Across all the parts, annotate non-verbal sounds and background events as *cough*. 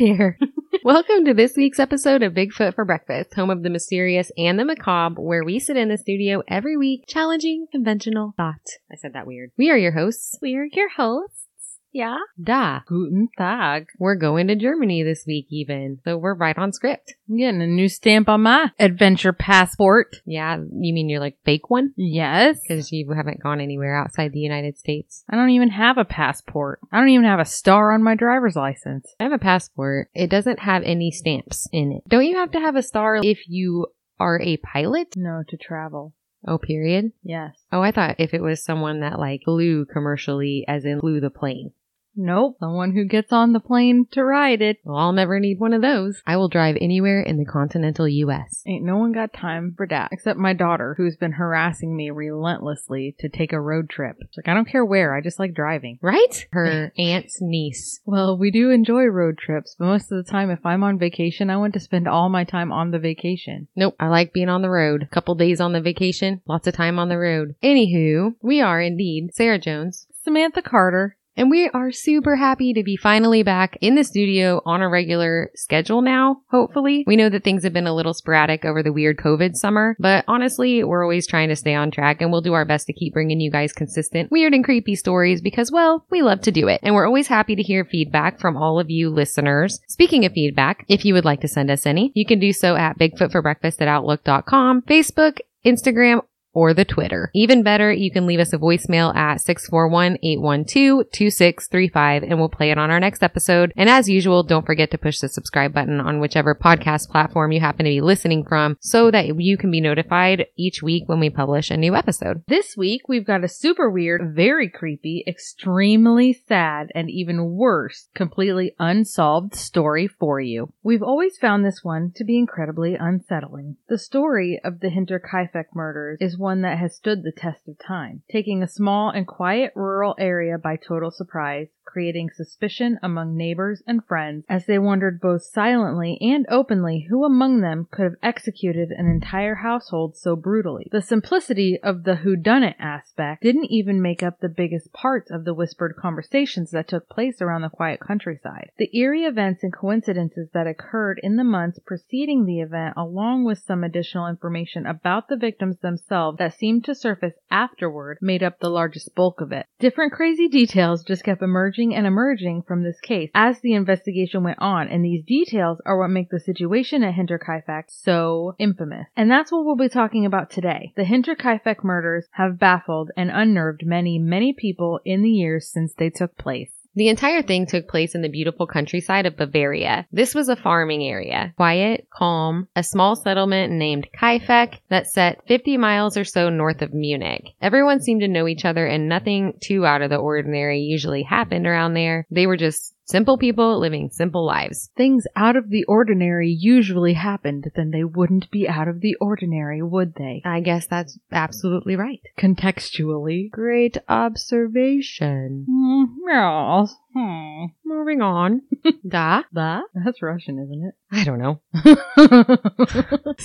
there. *laughs* Welcome to this week's episode of Bigfoot for Breakfast, home of the mysterious and the macabre, where we sit in the studio every week challenging conventional thought. I said that weird. We are your hosts. We're your hosts. Yeah. Da. Guten Tag. We're going to Germany this week even, so we're right on script. I'm getting a new stamp on my adventure passport. Yeah, you mean you're like fake one? Yes. Because you haven't gone anywhere outside the United States. I don't even have a passport. I don't even have a star on my driver's license. I have a passport. It doesn't have any stamps in it. Don't you have to have a star if you are a pilot? No, to travel. Oh, period. Yes. Oh, I thought if it was someone that like flew commercially, as in flew the plane. Nope. The one who gets on the plane to ride it. Well, I'll never need one of those. I will drive anywhere in the continental U.S. Ain't no one got time for that except my daughter, who's been harassing me relentlessly to take a road trip. Like, I don't care where, I just like driving. Right? *laughs* Her aunt's niece. Well, we do enjoy road trips, but most of the time, if I'm on vacation, I want to spend all my time on the vacation. Nope, I like being on the road. Couple days on the vacation, lots of time on the road. Anywho, we are indeed Sarah Jones. Samantha Carter. And we are super happy to be finally back in the studio on a regular schedule now, hopefully. We know that things have been a little sporadic over the weird COVID summer, but honestly, we're always trying to stay on track and we'll do our best to keep bringing you guys consistent, weird and creepy stories because, well, we love to do it. And we're always happy to hear feedback from all of you listeners. Speaking of feedback, if you would like to send us any, you can do so at bigfootforbreakfast at outlook.com, Facebook, Instagram, or the Twitter. Even better, you can leave us a voicemail at 641-812-2635 and we'll play it on our next episode. And as usual, don't forget to push the subscribe button on whichever podcast platform you happen to be listening from so that you can be notified each week when we publish a new episode. This week, we've got a super weird, very creepy, extremely sad, and even worse, completely unsolved story for you. We've always found this one to be incredibly unsettling. The story of the Hinterkaifeck murders is one that has stood the test of time, taking a small and quiet rural area by total surprise, creating suspicion among neighbors and friends as they wondered both silently and openly who among them could have executed an entire household so brutally. The simplicity of the whodunit aspect didn't even make up the biggest parts of the whispered conversations that took place around the quiet countryside. The eerie events and coincidences that occurred in the months preceding the event, along with some additional information about the victims themselves that seemed to surface afterward, made up the largest bulk of it. Different crazy details just kept emerging and emerging from this case as the investigation went on, and these details are what make the situation at Hinterkaifeck so infamous. And that's what we'll be talking about today. The Hinterkaifeck murders have baffled and unnerved many, many people in the years since they took place. The entire thing took place in the beautiful countryside of Bavaria. This was a farming area. Quiet, calm, a small settlement named Kaifeck that set 50 miles or so north of Munich. Everyone seemed to know each other and nothing too out of the ordinary usually happened around there. They were just simple people living simple lives. Things out of the ordinary usually happened, then they wouldn't be out of the ordinary, would they? I guess that's absolutely right. Contextually. Great observation. Mm, yes. Hmm. Moving on. *laughs* da? That? That's Russian, isn't it? I don't know. *laughs*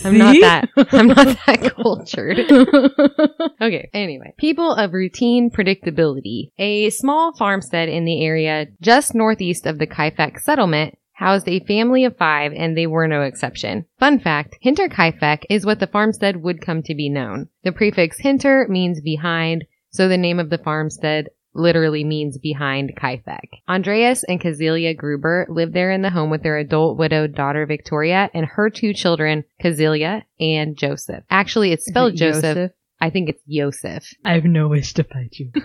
I'm not that. I'm not *laughs* that cultured. okay. Anyway, people of routine predictability. A small farmstead in the area just northeast of the Kaifeck settlement housed a family of five and they were no exception. Fun fact, Hinter Hinterkaifeck is what the farmstead would come to be known. The prefix hinter means behind, so the name of the farmstead literally means behind Kaifeck. Andreas and Kazelia Gruber live there in the home with their adult widowed daughter Victoria and her two children, Kazelia and Joseph. Actually, it's spelled it Joseph. Joseph? I think it's Yosef. I have no wish to fight you. *laughs*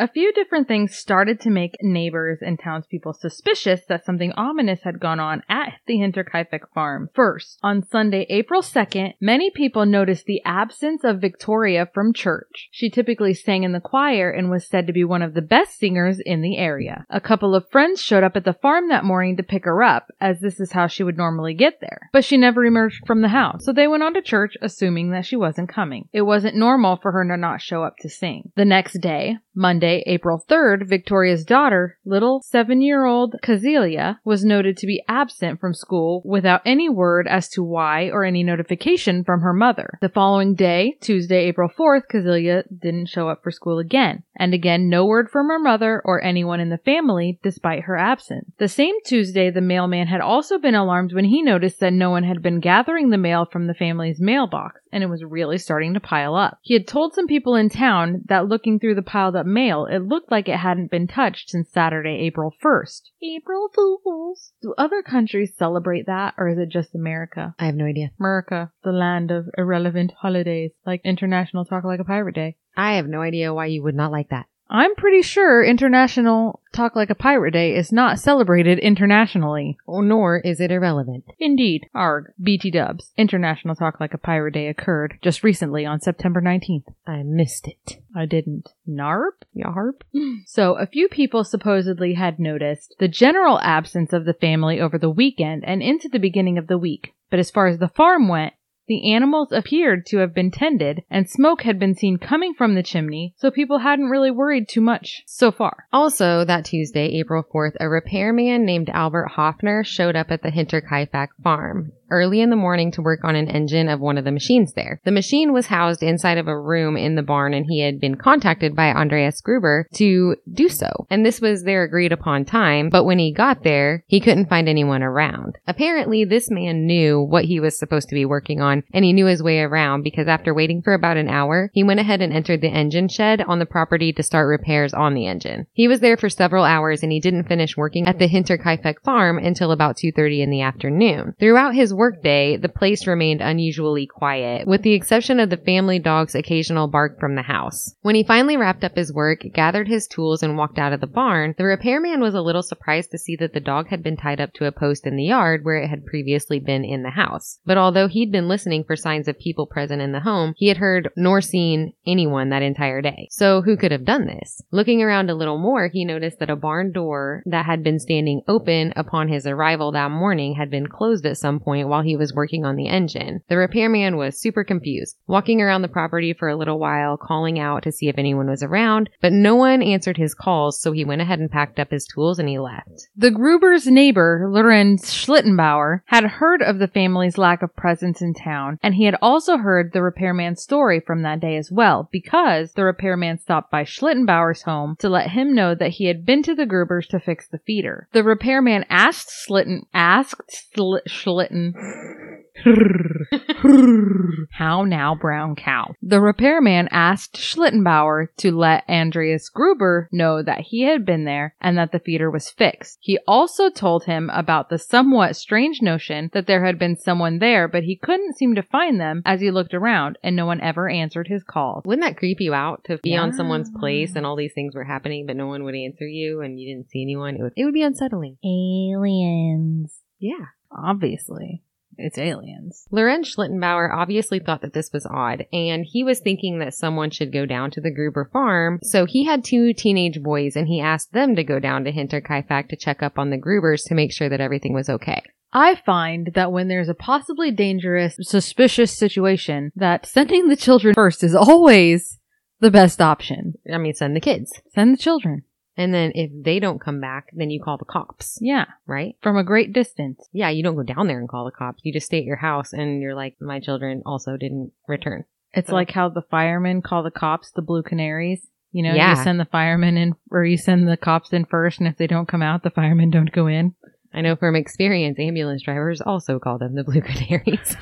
A few different things started to make neighbors and townspeople suspicious that something ominous had gone on at the Hinterkaifeck farm. First, on Sunday, April 2nd, many people noticed the absence of Victoria from church. She typically sang in the choir and was said to be one of the best singers in the area. A couple of friends showed up at the farm that morning to pick her up, as this is how she would normally get there. But she never emerged from the house, so they went on to church assuming that she wasn't coming. It wasn't normal for her to not show up to sing. The next day, Monday, April 3rd, Victoria's daughter, little seven year old Kazelia, was noted to be absent from school without any word as to why or any notification from her mother. The following day, Tuesday, April 4th, Kazelia didn't show up for school again. And again, no word from her mother or anyone in the family despite her absence. The same Tuesday, the mailman had also been alarmed when he noticed that no one had been gathering the mail from the family's mailbox, and it was really starting to pile up. He had told some people in town that looking through the piled up mail, it looked like it hadn't been touched since Saturday, April 1st. April Fools! Do other countries celebrate that, or is it just America? I have no idea. America, the land of irrelevant holidays, like International Talk Like a Pirate Day. I have no idea why you would not like that. I'm pretty sure International Talk Like a Pirate Day is not celebrated internationally. Nor is it irrelevant. Indeed. Arg. BT dubs. International Talk Like a Pirate Day occurred just recently on September 19th. I missed it. I didn't. Narp? Yarp. *laughs* So, a few people supposedly had noticed the general absence of the family over the weekend and into the beginning of the week. But as far as the farm went, the animals appeared to have been tended, and smoke had been seen coming from the chimney, so people hadn't really worried too much so far. Also, that Tuesday, April 4th, a repairman named Albert Hoffner showed up at the Hinterkaifeck farm early in the morning to work on an engine of one of the machines there. The machine was housed inside of a room in the barn and he had been contacted by Andreas Gruber to do so. And this was their agreed upon time, but when he got there, he couldn't find anyone around. Apparently, this man knew what he was supposed to be working on and he knew his way around because after waiting for about an hour, he went ahead and entered the engine shed on the property to start repairs on the engine. He was there for several hours and he didn't finish working at the Hinterkaifeck farm until about 2.30 in the afternoon. Throughout his workday, the place remained unusually quiet, with the exception of the family dog's occasional bark from the house. When he finally wrapped up his work, gathered his tools, and walked out of the barn, the repairman was a little surprised to see that the dog had been tied up to a post in the yard where it had previously been in the house. But although he'd been listening for signs of people present in the home, he had heard nor seen anyone that entire day. So who could have done this? Looking around a little more, he noticed that a barn door that had been standing open upon his arrival that morning had been closed at some point while he was working on the engine. The repairman was super confused, walking around the property for a little while, calling out to see if anyone was around, but no one answered his calls, so he went ahead and packed up his tools and he left. The Gruber's neighbor, Lorenz Schlittenbauer, had heard of the family's lack of presence in town, and he had also heard the repairman's story from that day as well, because the repairman stopped by Schlittenbauer's home to let him know that he had been to the Grubers to fix the feeder. The repairman asked Slitten, asked Schlitten, *laughs* how now, brown cow? The repairman asked Schlittenbauer to let Andreas Gruber know that he had been there and that the feeder was fixed. He also told him about the somewhat strange notion that there had been someone there, but he couldn't seem to find them as he looked around, and no one ever answered his calls. Wouldn't that creep you out to be on someone's place and all these things were happening, but no one would answer you and you didn't see anyone? It would, it would be unsettling. Aliens. Yeah. Obviously. It's aliens. Lorenz Schlittenbauer obviously thought that this was odd, and he was thinking that someone should go down to the Gruber farm. So he had two teenage boys, and he asked them to go down to Hinterkaifeck to check up on the Grubers to make sure that everything was okay. I find that when there's a possibly dangerous, suspicious situation, that sending the children first is always the best option. I mean, send the kids. Send the children. And then if they don't come back, then you call the cops, Yeah. right? From a great distance. Yeah, you don't go down there and call the cops. You just stay at your house and you're like, my children also didn't return. It's So- like how the firemen call the cops the blue canaries. You know, Yeah. you send the firemen in, or you send the cops in first, and if they don't come out, the firemen don't go in. I know from experience, ambulance drivers also call them the Blue *laughs* Canaries. *laughs*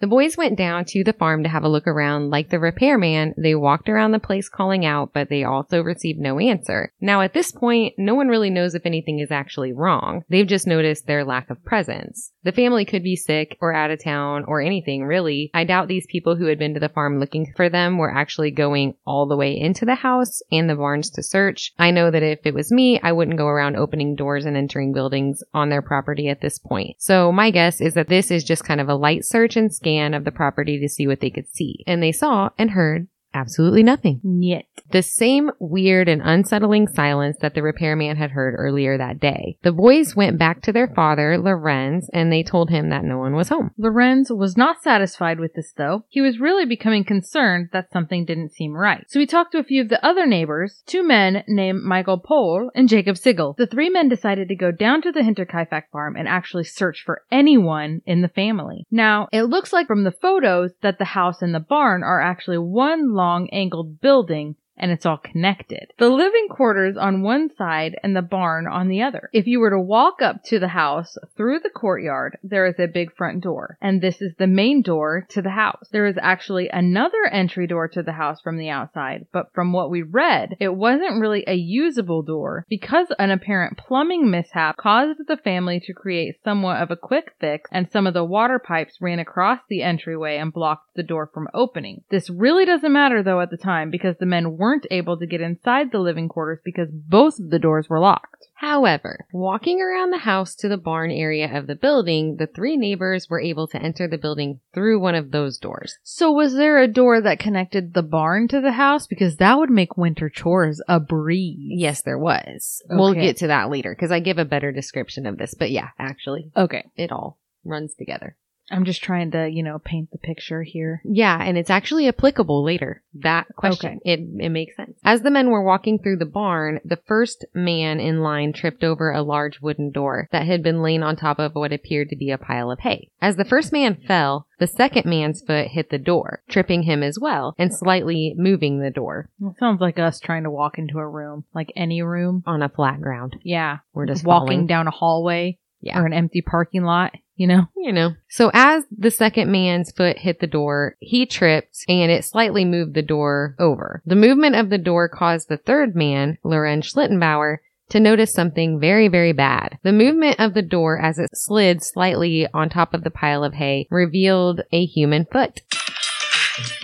the boys went down to the farm to have a look around. Like the repairman, they walked around the place calling out, but they also received no answer. Now, at this point, no one really knows if anything is actually wrong. They've just noticed their lack of presence. The family could be sick or out of town or anything, really. I doubt these people who had been to the farm looking for them were actually going all the way into the house and the barns to search. I know that if it was me, I wouldn't go around opening doors and entering buildings on their property at this point. So my guess is that this is just kind of a light search and scan of the property to see what they could see. And they saw and heard Absolutely nothing. Niet. The same weird and unsettling silence that the repairman had heard earlier that day. The boys went back to their father, Lorenz, and they told him that no one was home. Lorenz was not satisfied with this though. He was really becoming concerned that something didn't seem right. So he talked to a few of the other neighbors, two men named Michael Pohl and Jacob Sigel. The three men decided to go down to the Hinterkaifeck farm and actually search for anyone in the family. Now, it looks like from the photos that the house and the barn are actually one long angled building and it's all connected. The living quarters on one side and the barn on the other. If you were to walk up to the house through the courtyard, there is a big front door, and this is the main door to the house. There is actually another entry door to the house from the outside, but from what we read, it wasn't really a usable door because an apparent plumbing mishap caused the family to create somewhat of a quick fix and some of the water pipes ran across the entryway and blocked the door from opening. This really doesn't matter though at the time because the men weren't able to get inside the living quarters because both of the doors were locked. However, walking around the house to the barn area of the building, the three neighbors were able to enter the building through one of those doors. So was there a door that connected the barn to the house? Because that would make winter chores a breeze. Yes, there was. We'll get to that later because I give a better description of this. But yeah, actually, Okay. it all runs together. I'm just trying to, you know, paint the picture here. Yeah, and it's actually applicable later. That question. It it makes sense. As the men were walking through the barn, the first man in line tripped over a large wooden door that had been laying on top of what appeared to be a pile of hay. As the first man fell, the second man's foot hit the door, tripping him as well and slightly moving the door It sounds like us trying to walk into a room, like any room. on a flat ground. Yeah. We're just walking falling. down a hallway Yeah. or an empty parking lot, you know? you know. So as the second man's foot hit the door, he tripped and it slightly moved the door over. The movement of the door caused the third man, Lorenz Schlittenbauer, to notice something very, very bad. The movement of the door as it slid slightly on top of the pile of hay revealed a human foot.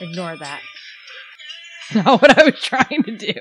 Ignore that. *laughs* Not what I was trying to do.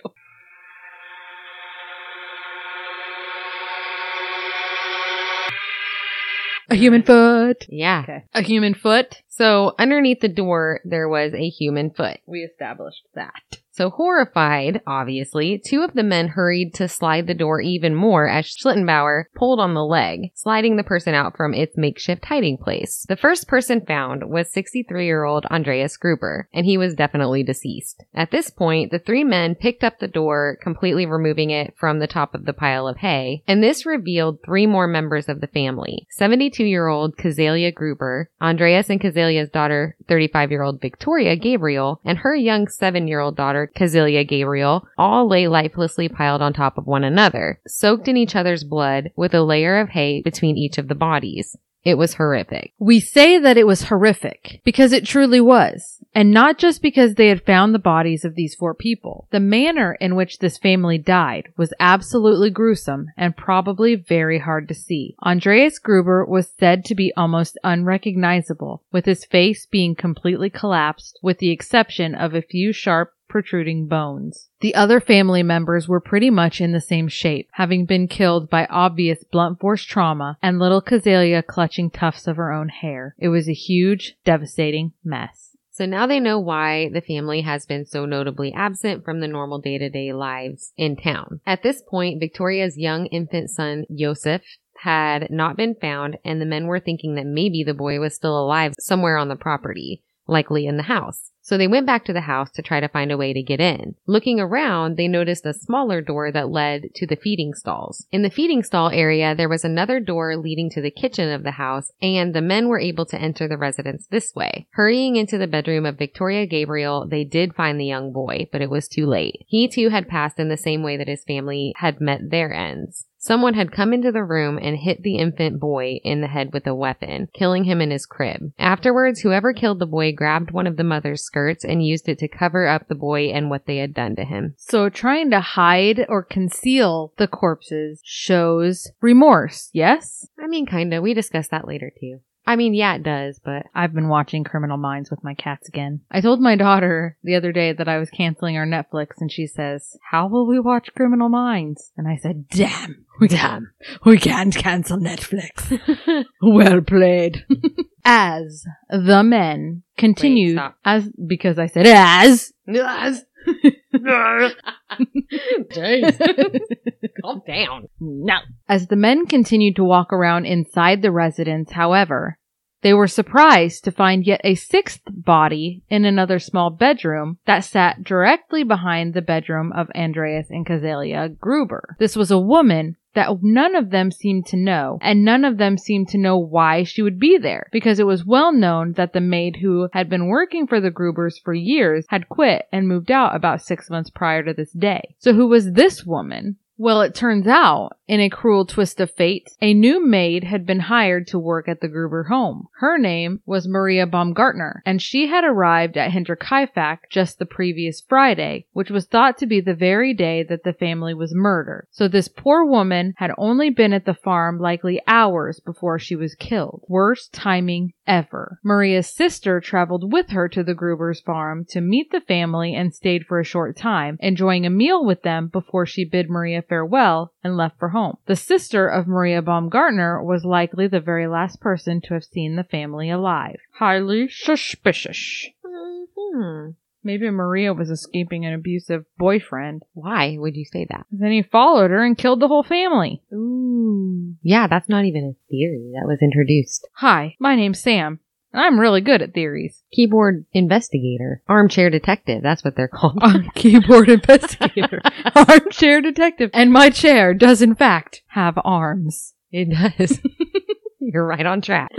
A human foot. Yeah. Okay. A human foot. So underneath the door, there was a human foot. We established that. So horrified, obviously, two of the men hurried to slide the door even more as Schlittenbauer pulled on the leg, sliding the person out from its makeshift hiding place. The first person found was 63-year-old Andreas Gruber, and he was definitely deceased. At this point, the three men picked up the door, completely removing it from the top of the pile of hay, and this revealed three more members of the family. 72-year-old Kazalia Gruber, Andreas and Kazalia's daughter, 35-year-old Victoria Gabriel, and her young 7-year-old daughter, Kazilia Gabriel, all lay lifelessly piled on top of one another, soaked in each other's blood with a layer of hay between each of the bodies. It was horrific. We say that it was horrific because it truly was. And not just because they had found the bodies of these four people. The manner in which this family died was absolutely gruesome and probably very hard to see. Andreas Gruber was said to be almost unrecognizable, with his face being completely collapsed, with the exception of a few sharp protruding bones. The other family members were pretty much in the same shape, having been killed by obvious blunt force trauma and little Kazalia clutching tufts of her own hair. It was a huge, devastating mess. So now they know why the family has been so notably absent from the normal day to day lives in town. At this point, Victoria's young infant son, Joseph, had not been found, and the men were thinking that maybe the boy was still alive somewhere on the property, likely in the house. So they went back to the house to try to find a way to get in. Looking around, they noticed a smaller door that led to the feeding stalls. In the feeding stall area, there was another door leading to the kitchen of the house, and the men were able to enter the residence this way. Hurrying into the bedroom of Victoria Gabriel, they did find the young boy, but it was too late. He too had passed in the same way that his family had met their ends. Someone had come into the room and hit the infant boy in the head with a weapon, killing him in his crib. Afterwards, whoever killed the boy grabbed one of the mother's skirts and used it to cover up the boy and what they had done to him. So trying to hide or conceal the corpses shows remorse, yes? I mean, kinda. We discussed that later too. I mean, yeah, it does, but I've been watching Criminal Minds with my cats again. I told my daughter the other day that I was canceling our Netflix and she says, How will we watch Criminal Minds? And I said, Damn, we Damn. we can't cancel Netflix. *laughs* well played. *laughs* As the men continued, stop. as because I said as, as. *laughs* Jeez. *laughs* Calm down. No. As the men continued to walk around inside the residence, however, they were surprised to find yet a sixth body in another small bedroom that sat directly behind the bedroom of Andreas and Cazalia Gruber. This was a woman that none of them seemed to know, and none of them seemed to know why she would be there, because it was well known that the maid who had been working for the Grubers for years had quit and moved out about six months prior to this day. So who was this woman? Well, it turns out, in a cruel twist of fate, a new maid had been hired to work at the Gruber home. Her name was Maria Baumgartner, and she had arrived at Hinterkaifeck just the previous Friday, which was thought to be the very day that the family was murdered. So this poor woman had only been at the farm likely hours before she was killed. Worst timing ever. Maria's sister traveled with her to the Gruber's farm to meet the family and stayed for a short time, enjoying a meal with them before she bid Maria farewell and left for home. The sister of Maria Baumgartner was likely the very last person to have seen the family alive. Highly suspicious. Hmm. Maybe Maria was escaping an abusive boyfriend. Why would you say that? Then he followed her and killed the whole family. Ooh. Yeah, that's not even a theory that was introduced. Hi, my name's Sam, and I'm really good at theories. Keyboard investigator. Armchair detective. That's what they're called. I'm *laughs* *laughs* keyboard investigator, *laughs* armchair detective, and my chair does in fact have arms. It does. You're right on track.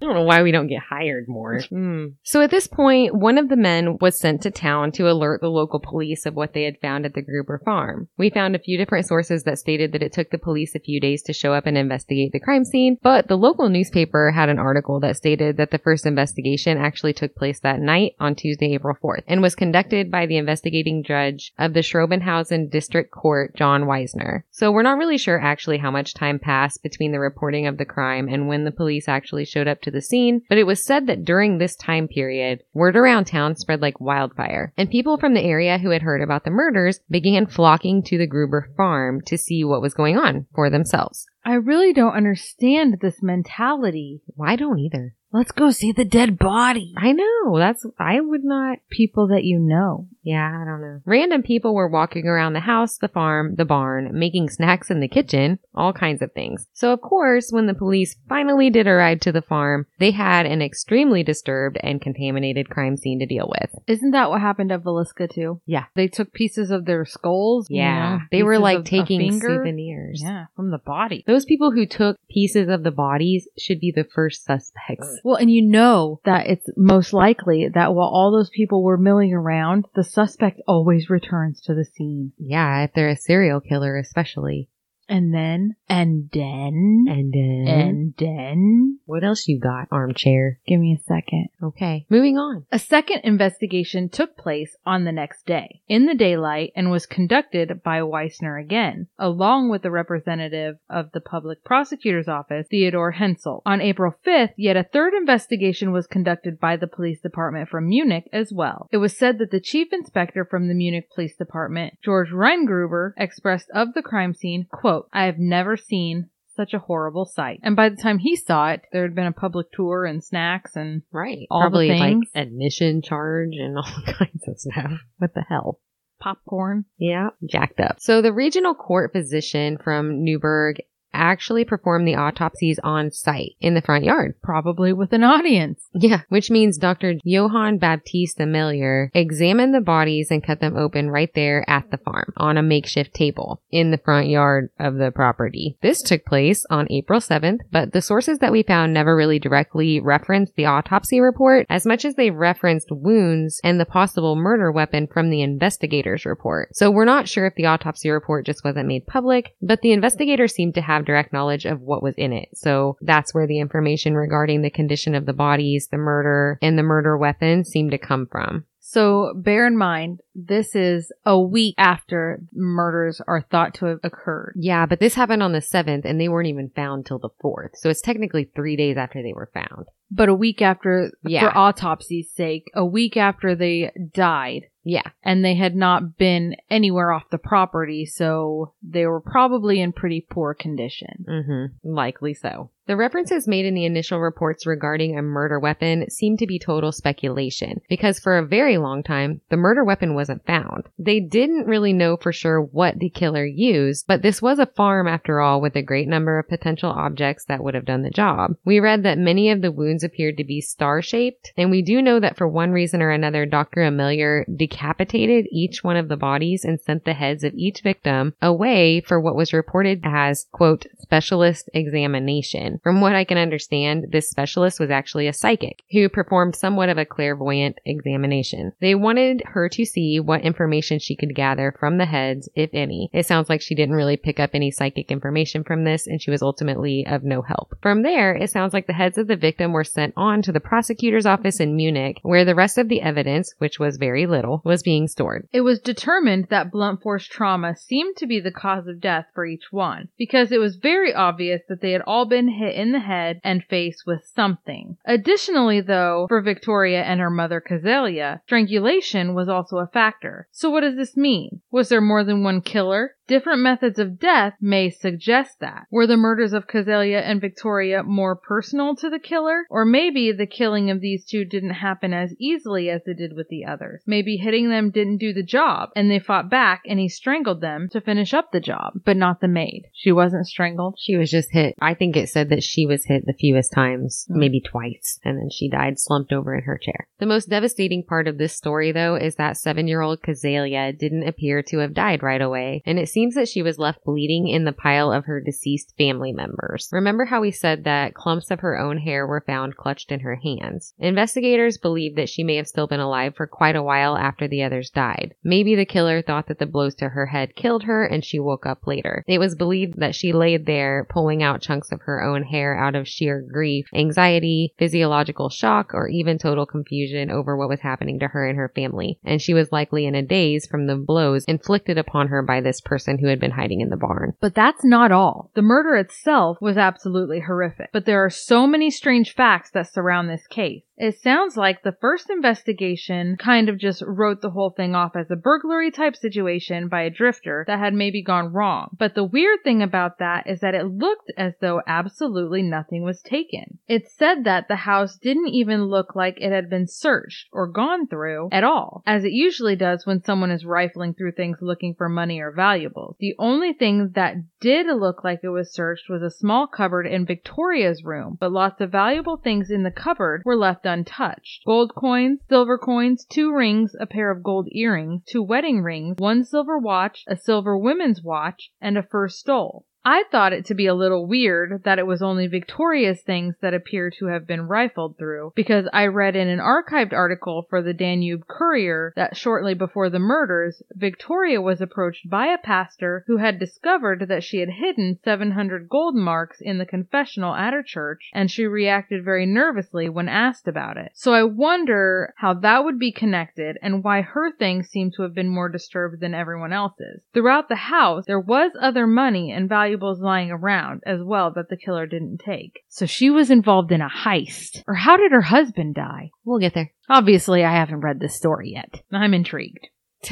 I don't know why we don't get hired more. Hmm. So at this point, one of the men was sent to town to alert the local police of what they had found at the Gruber farm. We found a few different sources that stated that it took the police a few days to show up and investigate the crime scene, but the local newspaper had an article that stated that the first investigation actually took place that night on Tuesday, April 4th, and was conducted by the investigating judge of the Schrobenhausen District Court, John Weisner. So we're not really sure actually how much time passed between the reporting of the crime and when the police actually showed up to the scene, but it was said that during this time period, word around town spread like wildfire, and people from the area who had heard about the murders began flocking to the Gruber farm to see what was going on for themselves. I really don't understand this mentality. Well, I don't either. Let's go see the dead body. I know. That's, I would not. People that you know. Yeah, I don't know. Random people were walking around the house, the farm, the barn, making snacks in the kitchen, all kinds of things. So of course, when the police finally did arrive to the farm, they had an extremely disturbed and contaminated crime scene to deal with. Isn't that what happened at Villisca too? Yeah. They took pieces of their skulls. you Yeah. know, they were like of taking souvenirs. Yeah, from the body. Those people who took pieces of the bodies should be the first suspects. Well, and you know that it's most likely that while all those people were milling around, the suspect always returns to the scene. Yeah, if they're a serial killer, especially. And then, and then, And then, and then, what else you got, armchair? give me a second. Okay, moving on. A second investigation took place on the next day in the daylight and was conducted by Weissner again, along with the representative of the public prosecutor's office, Theodore Hensel. On April 5th, yet a third investigation was conducted by the police department from Munich as well. It was said that the chief inspector from the Munich police department, George Reingruber, expressed of the crime scene, quote, I have never seen such a horrible sight. And by the time he saw it, there had been a public tour and snacks and Right. All the Probably like things. admission charge and *laughs* all kinds of stuff. What the hell? popcorn. Yeah, jacked up. So the regional court physician from Neuburg actually perform the autopsies on site in the front yard. Probably with an audience. Yeah, which means Dr. Johann Baptiste Aumüller examined the bodies and cut them open right there at the farm on a makeshift table in the front yard of the property. This took place on April 7th, but the sources that we found never really directly referenced the autopsy report as much as they referenced wounds and the possible murder weapon from the investigator's report. So we're not sure if the autopsy report just wasn't made public, but the investigator seemed to have direct knowledge of what was in it. So that's where the information regarding the condition of the bodies, the murder, and the murder weapon seemed to come from. So bear in mind, this is a week after murders are thought to have occurred. Yeah, but this happened on the 7th and they weren't even found till the 4th. So it's technically three days after they were found. But a week after, Yeah. for autopsy's sake, a week after they died, Yeah. and they had not been anywhere off the property, so they were probably in pretty poor condition. Mm-hmm. Likely so. The references made in the initial reports regarding a murder weapon seem to be total speculation because for a very long time, the murder weapon wasn't found. They didn't really know for sure what the killer used, but this was a farm after all with a great number of potential objects that would have done the job. We read that many of the wounds appeared to be star shaped, and we do know that for one reason or another, Dr. Aumüller decapitated each one of the bodies and sent the heads of each victim away for what was reported as, quote, specialist examination. From what I can understand, this specialist was actually a psychic who performed somewhat of a clairvoyant examination. They wanted her to see what information she could gather from the heads, if any. It sounds like she didn't really pick up any psychic information from this and she was ultimately of no help. From there, it sounds like the heads of the victim were sent on to the prosecutor's office in Munich where the rest of the evidence, which was very little, was being stored. It was determined that blunt force trauma seemed to be the cause of death for each one, because it was very obvious that they had all been hit in the head and face with something. Additionally, though, for Victoria and her mother Cazelia, strangulation was also a factor. So what does this mean? Was there more than one killer? Different methods of death may suggest that. Were the murders of Cazelia and Victoria more personal to the killer? Or maybe the killing of these two didn't happen as easily as it did with the others. Maybe hitting them didn't do the job, and they fought back and he strangled them to finish up the job, but not the maid. She wasn't strangled. She was just hit. I think it said that she was hit the fewest times, Mm. maybe twice, and then she died slumped over in her chair. The most devastating part of this story, though, is that seven year old Cazelia didn't appear to have died right away, and it seems that she was left bleeding in the pile of her deceased family members. Remember how we said that clumps of her own hair were found clutched in her hands? Investigators believe that she may have still been alive for quite a while after the others died. Maybe the killer thought that the blows to her head killed her and she woke up later. It was believed that she laid there pulling out chunks of her own hair out of sheer grief, anxiety, physiological shock, or even total confusion over what was happening to her and her family. And she was likely in a daze from the blows inflicted upon her by this person who had been hiding in the barn. But that's not all. The murder itself was absolutely horrific, but there are so many strange facts that surround this case. It sounds like the first investigation kind of just wrote the whole thing off as a burglary type situation by a drifter that had maybe gone wrong. But the weird thing about that is that it looked as though absolutely nothing was taken. It said that the house didn't even look like it had been searched or gone through at all, as it usually does when someone is rifling through things looking for money or valuables. The only thing that did look like it was searched was a small cupboard in Victoria's room, but lots of valuable things in the cupboard were left untouched. Gold coins, silver coins, two rings, a pair of gold earrings, two wedding rings, one silver watch, a silver women's watch, and a fur stole. I thought it to be a little weird that it was only Victoria's things that appear to have been rifled through, because I read in an archived article for the Danube Courier that shortly before the murders, Victoria was approached by a pastor who had discovered that she had hidden 700 gold marks in the confessional at her church, and she reacted very nervously when asked about it. So I wonder how that would be connected and why her things seem to have been more disturbed than everyone else's. Throughout the house, there was other money and valuables lying around as well that the killer didn't take. So she was involved in a heist. Or how did her husband die? We'll get there. Obviously, I haven't read this story yet. I'm intrigued. *laughs*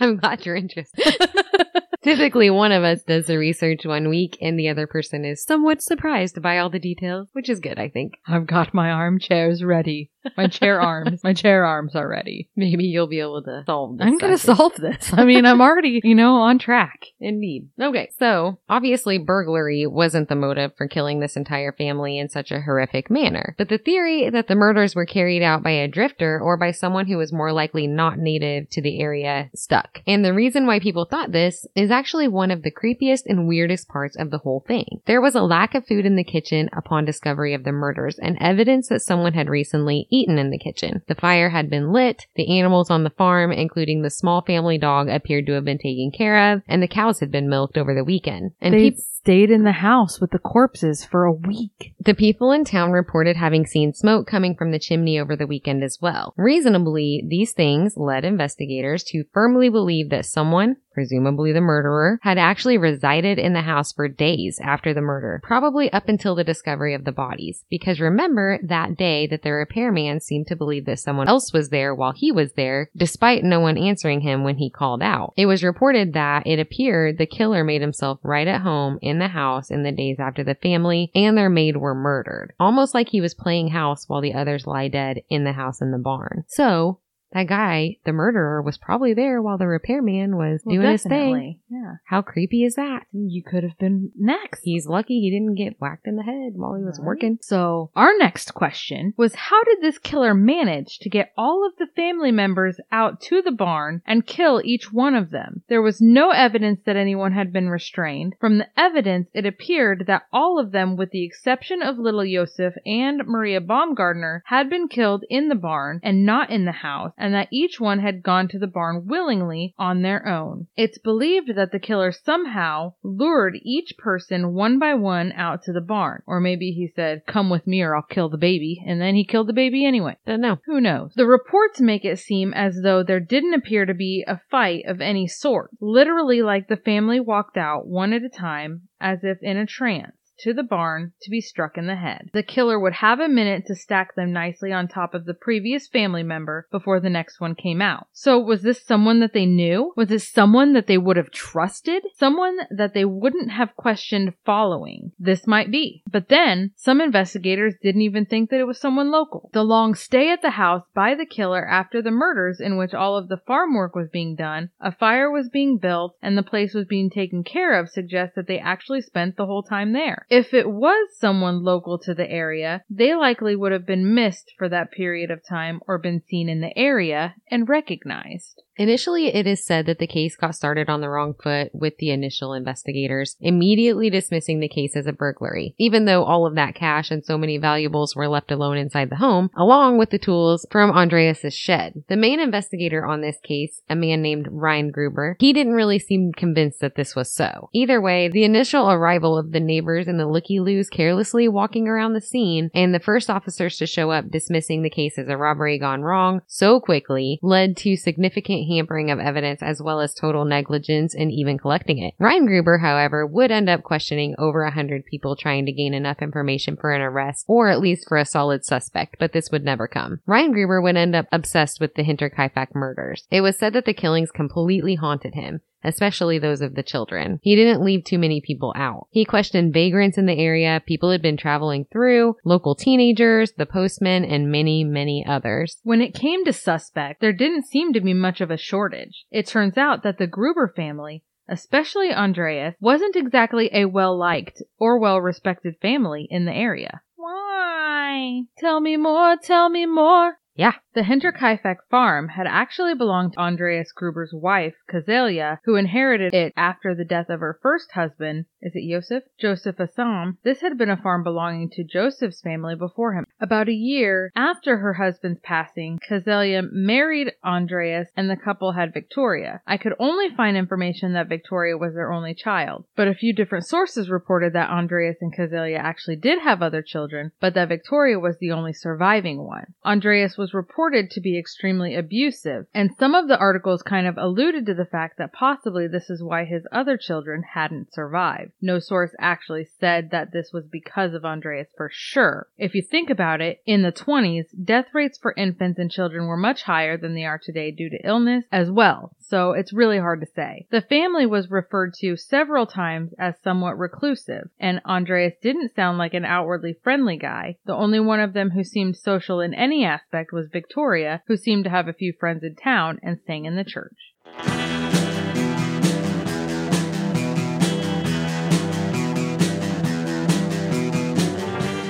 I'm glad you're interested. *laughs* Typically, one of us does the research one week and the other person is somewhat surprised by all the details, which is good, I think. I've got my armchairs ready. My chair arms. My chair arms are ready. Maybe you'll be able to solve this. I'm gonna solve this. I mean, I'm already, you know, on track. Indeed. Okay, so obviously burglary wasn't the motive for killing this entire family in such a horrific manner. But the theory that the murders were carried out by a drifter or by someone who was more likely not native to the area stuck. And the reason why people thought this is actually one of the creepiest and weirdest parts of the whole thing. There was a lack of food in the kitchen upon discovery of the murders and evidence that someone had recently eaten in the kitchen. The fire had been lit, the animals on the farm, including the small family dog, appeared to have been taken care of, and the cows had been milked over the weekend. And they peop- stayed in the house with the corpses for a week. the people in town reported having seen smoke coming from the chimney over the weekend as well. Reasonably, these things led investigators to firmly believe that someone, presumably the murderer, had actually resided in the house for days after the murder, probably up until the discovery of the bodies. Because remember that day that the repairman seemed to believe that someone else was there while he was there, despite no one answering him when he called out. It was reported that it appeared the killer made himself right at home in the house in the days after the family and their maid were murdered, almost like he was playing house while the others lie dead in the house in the barn. So, that guy, the murderer, was probably there while the repairman was Well, doing his thing. Yeah. How creepy is that? You could have been next. He's lucky he didn't get whacked in the head while he was Right. working. So, our next question was how did this killer manage to get all of the family members out to the barn and kill each one of them? There was no evidence that anyone had been restrained. From the evidence, it appeared that all of them, with the exception of little Joseph and Maria Baumgartner, had been killed in the barn and not in the house, and that each one had gone to the barn willingly on their own. It's believed that the killer somehow lured each person one by one out to the barn. Or maybe he said, come with me or I'll kill the baby, and then he killed the baby anyway. Don't know. Who knows? The reports make it seem as though there didn't appear to be a fight of any sort. Literally like the family walked out one at a time, as if in a trance to the barn to be struck in the head. The killer would have a minute to stack them nicely on top of the previous family member before the next one came out. So was this someone that they knew? Was this someone that they would have trusted? Someone that they wouldn't have questioned following? This might be. But then some investigators didn't even think that it was someone local. The long stay at the house by the killer after the murders in which all of the farm work was being done, a fire was being built, and the place was being taken care of suggests that they actually spent the whole time there. If it was someone local to the area, they likely would have been missed for that period of time or been seen in the area and recognized. Initially, it is said that the case got started on the wrong foot with the initial investigators, immediately dismissing the case as a burglary, even though all of that cash and so many valuables were left alone inside the home, along with the tools from Andreas's shed. The main investigator on this case, a man named Reingruber, he didn't really seem convinced that this was so. Either way, the initial arrival of the neighbors and the looky-loos carelessly walking around the scene, and the first officers to show up dismissing the case as a robbery gone wrong so quickly, led to significant hampering of evidence as well as total negligence in even collecting it. Reingruber, however, would end up questioning over a hundred people trying to gain enough information for an arrest or at least for a solid suspect, but this would never come. Reingruber would end up obsessed with the Hinterkaifeck murders. It was said that the killings completely haunted him especially those of the children. He didn't leave too many people out. He questioned vagrants in the area, people had been traveling through, local teenagers, the postman, and many, many others. When it came to suspect, there didn't seem to be much of a shortage. It turns out that the Gruber family, especially Andreas, wasn't exactly a well liked or well respected family in the area. Why? Tell me more, tell me more. Yeah. The Hinterkaifeck farm had actually belonged to Andreas Gruber's wife, Kazelia, who inherited it after the death of her first husband. Is it Joseph? Joseph Assam. This had been a farm belonging to Joseph's family before him. About a year after her husband's passing, Kazelia married Andreas and the couple had Victoria. I could only find information that Victoria was their only child, but a few different sources reported that Andreas and Kazelia actually did have other children, but that Victoria was the only surviving one. Andreas was reported to be extremely abusive, and some of the articles kind of alluded to the fact that possibly this is why his other children hadn't survived. No source actually said that this was because of Andreas for sure. If you think about it, in the 20s, death rates for infants and children were much higher than they are today due to illness as well, so it's really hard to say. The family was referred to several times as somewhat reclusive, and Andreas didn't sound like an outwardly friendly guy. The only one of them who seemed social in any aspect was Victoria, who seemed to have a few friends in town and sang in the church.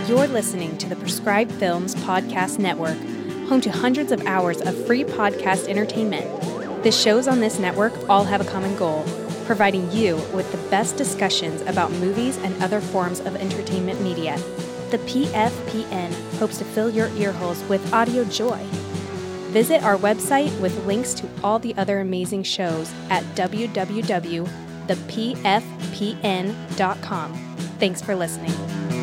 You're listening to the Prescribed Films Podcast Network, home to hundreds of hours of free podcast entertainment. The shows on this network all have a common goal providing you with the best discussions about movies and other forms of entertainment media. The PFPN hopes to fill your earholes with audio joy. Visit our website with links to all the other amazing shows at www.thepfpn.com. Thanks for listening.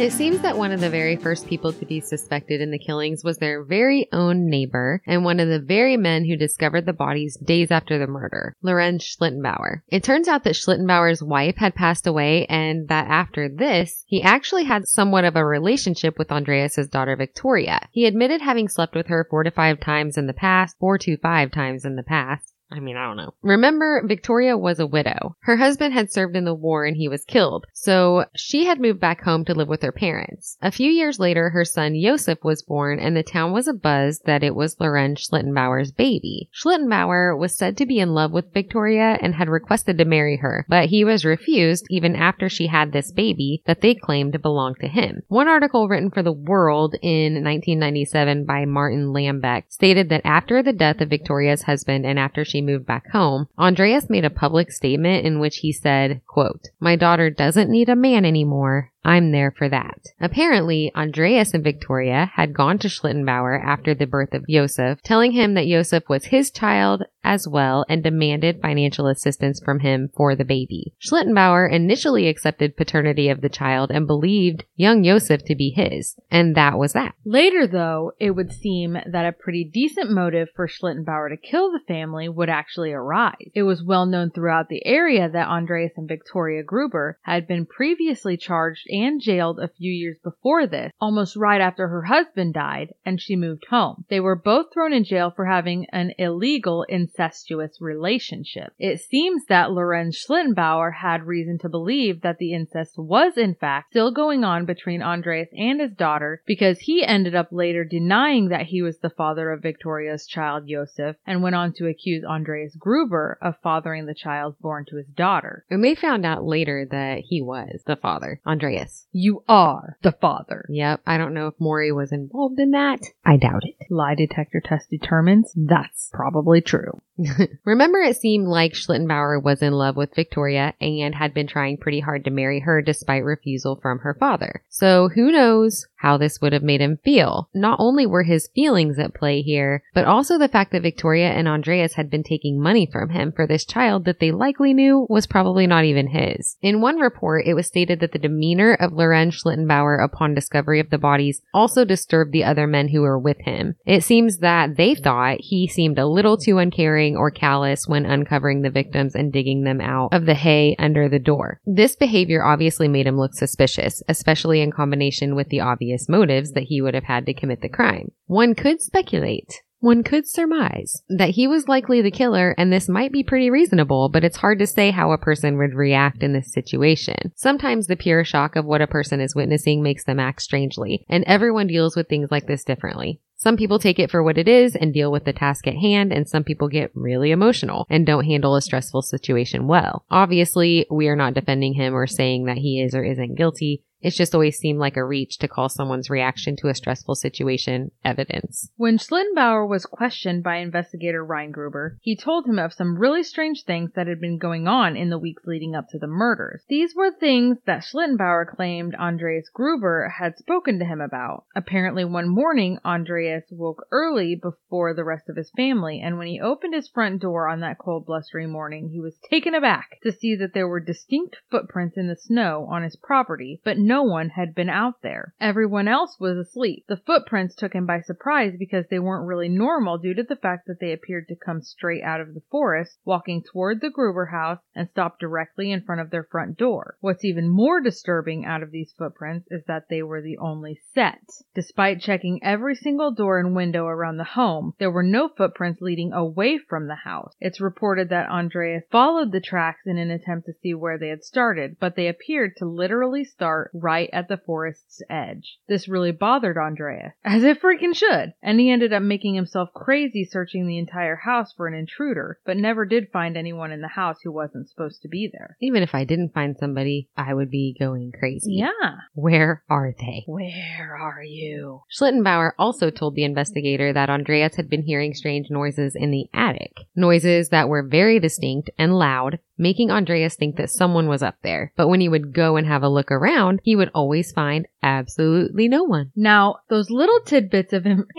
It seems that one of the very first people to be suspected in the killings was their very own neighbor and one of the very men who discovered the bodies days after the murder, Lorenz Schlittenbauer. It turns out that Schlittenbauer's wife had passed away and that after this, he actually had somewhat of a relationship with Andreas's daughter Victoria. He admitted having slept with her four to five times in the past, four to five times in the past. I mean, I don't know. Remember, Victoria was a widow. Her husband had served in the war and he was killed, so she had moved back home to live with her parents. A few years later, her son Josef was born and the town was abuzz that it was Lorenz Schlittenbauer's baby. Schlittenbauer was said to be in love with Victoria and had requested to marry her, but he was refused even after she had this baby that they claimed belonged to him. One article written for The World in 1997 by Martin Lambeck stated that after the death of Victoria's husband and after she moved back home, Andreas made a public statement in which he said, quote, My daughter doesn't need a man anymore. I'm there for that. Apparently, Andreas and Victoria had gone to Schlittenbauer after the birth of Josef, telling him that Josef was his child as well and demanded financial assistance from him for the baby. Schlittenbauer initially accepted paternity of the child and believed young Josef to be his, and that was that. Later, though, it would seem that a pretty decent motive for Schlittenbauer to kill the family would actually arise. It was well known throughout the area that Andreas and Victoria Gruber had been previously charged and jailed a few years before this, almost right after her husband died and she moved home. They were both thrown in jail for having an illegal incestuous relationship. It seems that Lorenz Schlittenbauer had reason to believe that the incest was in fact still going on between Andreas and his daughter because he ended up later denying that he was the father of Victoria's child Josef and went on to accuse Andreas Gruber of fathering the child born to his daughter. And they found out later that he was the father, Andreas. You are the father. Yep, I don't know if Maury was involved in that. I doubt it. Lie detector test determines that's probably true. *laughs* Remember, it seemed like Schlittenbauer was in love with Victoria and had been trying pretty hard to marry her despite refusal from her father. So who knows how this would have made him feel? Not only were his feelings at play here, but also the fact that Victoria and Andreas had been taking money from him for this child that they likely knew was probably not even his. In one report, it was stated that the demeanor of Lorenz Schlittenbauer upon discovery of the bodies also disturbed the other men who were with him. It seems that they thought he seemed a little too uncaring or callous when uncovering the victims and digging them out of the hay under the door. This behavior obviously made him look suspicious, especially in combination with the obvious motives that he would have had to commit the crime. One could speculate one could surmise that he was likely the killer and this might be pretty reasonable, but it's hard to say how a person would react in this situation. Sometimes the pure shock of what a person is witnessing makes them act strangely, and everyone deals with things like this differently. Some people take it for what it is and deal with the task at hand, and some people get really emotional and don't handle a stressful situation well. Obviously, we are not defending him or saying that he is or isn't guilty. It's just always seemed like a reach to call someone's reaction to a stressful situation evidence. When Schlittenbauer was questioned by investigator Reingruber, he told him of some really strange things that had been going on in the weeks leading up to the murders. These were things that Schlittenbauer claimed Andreas Gruber had spoken to him about. Apparently, one morning, Andreas woke early before the rest of his family, and when he opened his front door on that cold, blustery morning, he was taken aback to see that there were distinct footprints in the snow on his property, but one had been out there. Everyone else was asleep. The footprints took him by surprise because they weren't really normal due to the fact that they appeared to come straight out of the forest, walking toward the Gruber house and stopped directly in front of their front door. What's even more disturbing out of these footprints is that they were the only set. Despite checking every single door and window around the home, there were no footprints leading away from the house. It's reported that Andreas followed the tracks in an attempt to see where they had started, but they appeared to literally start right at the forest's edge. This really bothered Andreas, as it freaking should, and he ended up making himself crazy searching the entire house for an intruder, but never did find anyone in the house who wasn't supposed to be there. Even if I didn't find somebody, I would be going crazy. Yeah. Where are they? Where are you? Schlittenbauer also told the investigator that Andreas had been hearing strange noises in the attic. Noises that were very distinct and loud, making Andreas think that someone was up there. But when he would go and have a look around, he would always find absolutely no one. Now, those little tidbits of him, *laughs*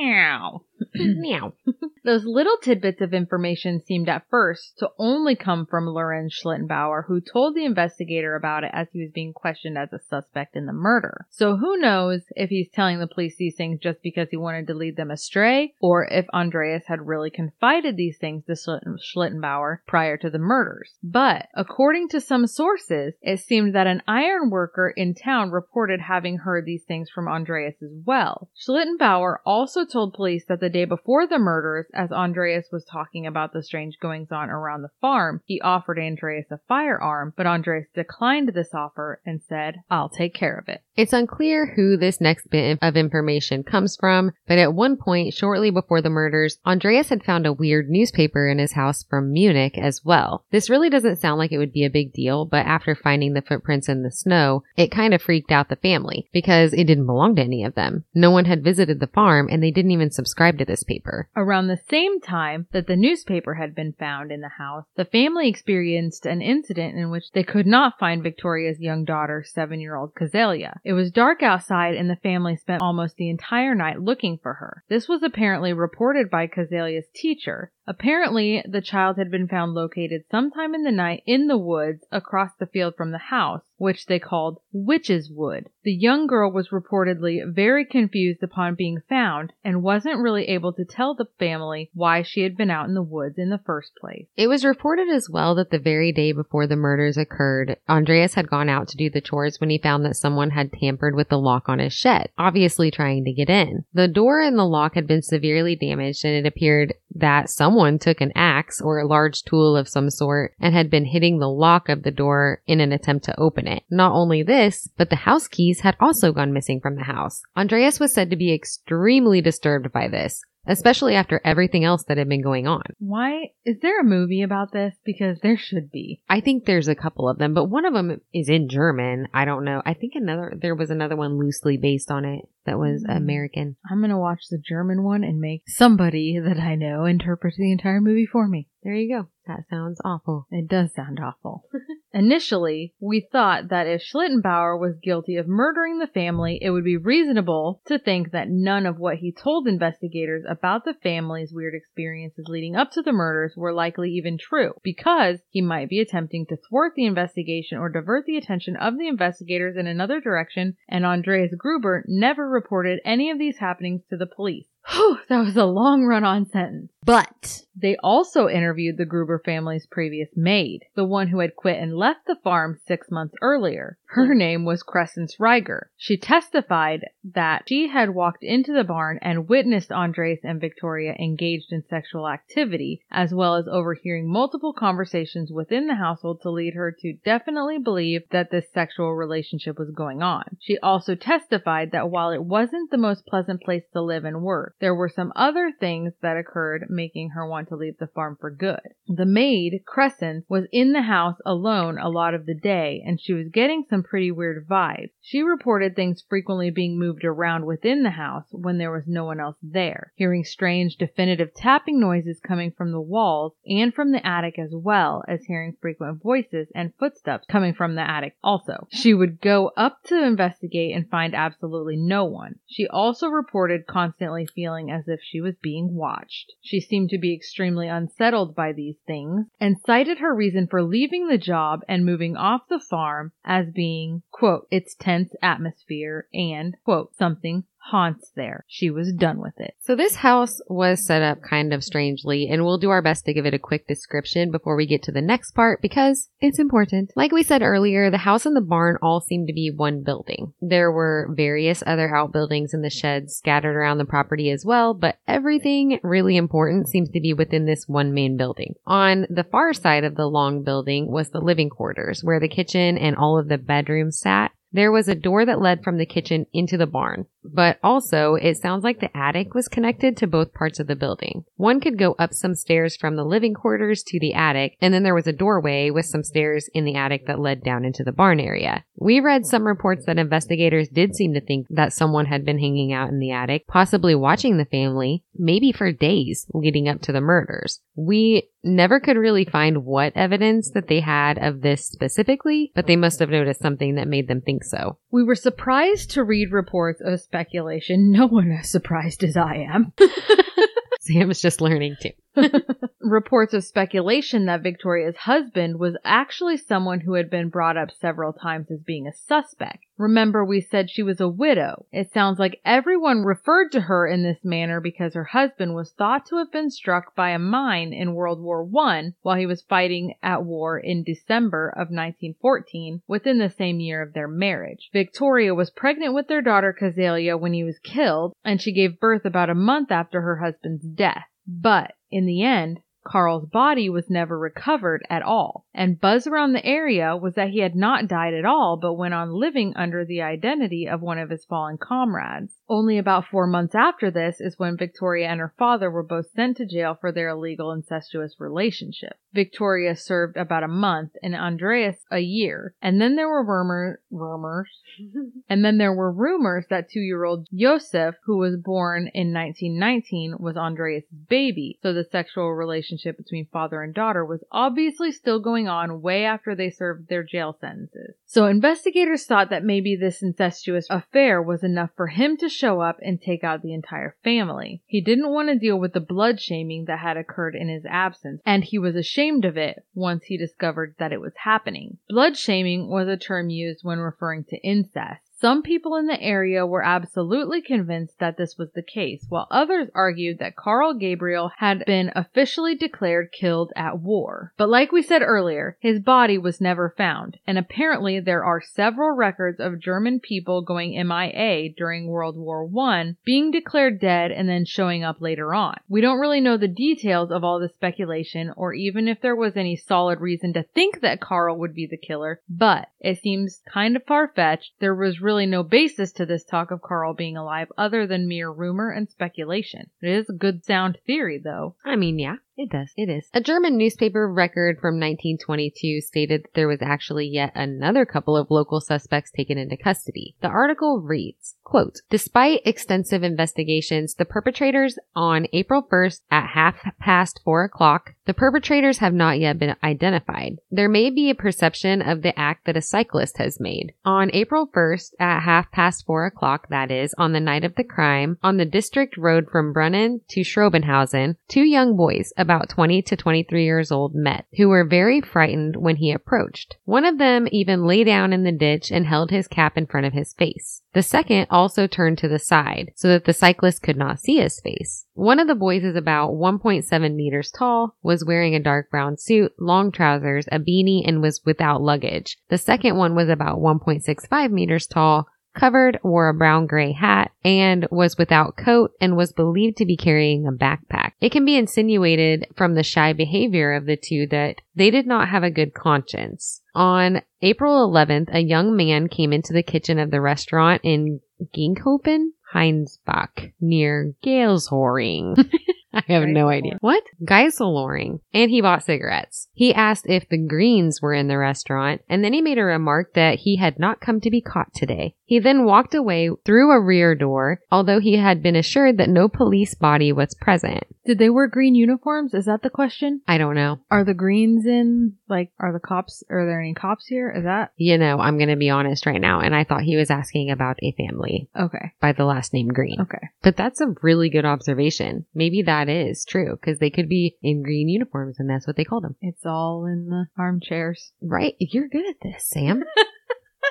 *clears throat* meow. *laughs* Those little tidbits of information seemed at first to only come from Lorenz Schlittenbauer, who told the investigator about it as he was being questioned as a suspect in the murder. So who knows if he's telling the police these things just because he wanted to lead them astray, or if Andreas had really confided these things to Schlittenbauer prior to the murders. But according to some sources, it seemed that an iron worker in town reported having heard these things from Andreas as well. Schlittenbauer also told police that the day before the murders, as Andreas was talking about the strange goings on around the farm, he offered Andreas a firearm, but Andreas declined this offer and said, I'll take care of it. It's unclear who this next bit of information comes from, but at one point, shortly before the murders, Andreas had found a weird newspaper in his house from Munich as well. This really doesn't sound like it would be a big deal, but after finding the footprints in the snow, it kind of freaked out the family because it didn't belong to any of them. No one had visited the farm and they didn't even subscribe to this paper. Around the same time that the newspaper had been found in the house, the family experienced an incident in which they could not find Victoria's young daughter, seven year old Cazelia. It was dark outside and the family spent almost the entire night looking for her. This was apparently reported by Cazelia's teacher. Apparently, the child had been found located sometime in the night in the woods across the field from the house, which they called Witch's Wood. The young girl was reportedly very confused upon being found and wasn't really able to tell the family why she had been out in the woods in the first place. It was reported as well that the very day before the murders occurred, Andreas had gone out to do the chores when he found that someone had tampered with the lock on his shed, obviously trying to get in. The door and the lock had been severely damaged and it appeared that someone took an axe or a large tool of some sort and had been hitting the lock of the door in an attempt to open it. Not only this, but the house keys had also gone missing from the house. Andreas was said to be extremely disturbed by this, especially after everything else that had been going on. Why is there a movie about this? Because there should be. I think there's a couple of them, but one of them is in German. I don't know. I think another there was another one loosely based on it that was Mm. American. I'm gonna watch the German one and make somebody that I know interpret the entire movie for me. There you go. That sounds awful. It does sound awful. *laughs* Initially, we thought that if Schlittenbauer was guilty of murdering the family, it would be reasonable to think that none of what he told investigators about the family's weird experiences leading up to the murders were likely even true, because he might be attempting to thwart the investigation or divert the attention of the investigators in another direction, and Andreas Gruber never reported any of these happenings to the police. Whew, that was a long run on sentence. But they also interviewed the Gruber family's previous maid, the one who had quit and left the farm six months earlier. Her name was Crescence Reiger. She testified that she had walked into the barn and witnessed Andres and Victoria engaged in sexual activity, as well as overhearing multiple conversations within the household to lead her to definitely believe that this sexual relationship was going on. She also testified that while it wasn't the most pleasant place to live and work, there were some other things that occurred making her want to leave the farm for good. The maid, Crescent, was in the house alone a lot of the day and she was getting some pretty weird vibes. She reported things frequently being moved around within the house when there was no one else there, hearing strange definitive tapping noises coming from the walls and from the attic as well as hearing frequent voices and footsteps coming from the attic also. She would go up to investigate and find absolutely no one. She also reported constantly feeling as if she was being watched. She seemed to be extremely unsettled by these things and cited her reason for leaving the job and moving off the farm as being, quote, its tense atmosphere and, quote, something haunts there. She was done with it. So this house was set up kind of strangely, and we'll do our best to give it a quick description before we get to the next part because it's important. Like we said earlier, the house and the barn all seem to be one building. There were various other outbuildings in the sheds scattered around the property as well, but everything really important seems to be within this one main building. On the far side of the long building was the living quarters where the kitchen and all of the bedrooms sat. There was a door that led from the kitchen into the barn, but also it sounds like the attic was connected to both parts of the building. One could go up some stairs from the living quarters to the attic, and then there was a doorway with some stairs in the attic that led down into the barn area. We read some reports that investigators did seem to think that someone had been hanging out in the attic, possibly watching the family, maybe for days leading up to the murders. We never could really find what evidence that they had of this specifically, but they must have noticed something that made them think so. We were surprised to read reports of speculation. No one as surprised as I am. *laughs* Sam is just learning too. *laughs* Reports of speculation that Victoria's husband was actually someone who had been brought up several times as being a suspect. Remember we said she was a widow. It sounds like everyone referred to her in this manner because her husband was thought to have been struck by a mine in World War I while he was fighting at war in December of 1914 within the same year of their marriage. Victoria was pregnant with their daughter Cazalia when he was killed and she gave birth about a month after her husband's death. But in the end, Carl's body was never recovered at all, and buzz around the area was that he had not died at all but went on living under the identity of one of his fallen comrades. Only about four months after this is when Victoria and her father were both sent to jail for their illegal incestuous relationship. Victoria served about a month and Andreas a year, and then there were rumor, rumors, *laughs* and then there were rumors that two-year-old Josef, who was born in 1919, was Andreas' baby, so the sexual relationship between father and daughter was obviously still going on way after they served their jail sentences. So investigators thought that maybe this incestuous affair was enough for him to show up and take out the entire family. He didn't want to deal with the blood shaming that had occurred in his absence, and he was ashamed of it once he discovered that it was happening. Blood shaming was a term used when referring to incest. Some people in the area were absolutely convinced that this was the case, while others argued that Carl Gabriel had been officially declared killed at war. But like we said earlier, his body was never found, and apparently there are several records of German people going MIA during World War I, being declared dead and then showing up later on. We don't really know the details of all the speculation or even if there was any solid reason to think that Carl would be the killer, but it seems kind of far-fetched. There was really no basis to this talk of Carl being alive other than mere rumor and speculation. It is a good sound theory though. I mean, yeah, it does. It is. A German newspaper record from 1922 stated that there was actually yet another couple of local suspects taken into custody. The article reads, quote, Despite extensive investigations, the perpetrators on April 1st at half past four o'clock, the perpetrators have not yet been identified. There may be a perception of the act that a cyclist has made. On April 1st at half past four o'clock, that is, on the night of the crime, on the district road from Brunnen to Schrobenhausen, two young boys, about 20 to 23 years old, met, who were very frightened when he approached. One of them even lay down in the ditch and held his cap in front of his face. The second also turned to the side so that the cyclist could not see his face. One of the boys is about 1.7 meters tall, was wearing a dark brown suit, long trousers, a beanie, and was without luggage. The second one was about 1.65 meters tall, covered, wore a brown gray hat, and was without coat and was believed to be carrying a backpack. It can be insinuated from the shy behavior of the two that they did not have a good conscience. On April 11th, a young man came into the kitchen of the restaurant in Ginkhofen, Heinsbach, near Galeshoring. *laughs* I have no idea. What? Geiseloring. And he bought cigarettes. He asked if the Greens were in the restaurant, and then he made a remark that he had not come to be caught today. He then walked away through a rear door, although he had been assured that no police body was present. Did they wear green uniforms? Is that the question? I don't know. Are the greens in, like, are the cops, are there any cops here? Is that? You know, I'm going to be honest right now, and I thought he was asking about a family Okay. by the last name Green. Okay. But that's a really good observation. Maybe that is true because they could be in green uniforms and that's what they called them. It's all in the armchairs. Right? You're good at this, Sam. *laughs*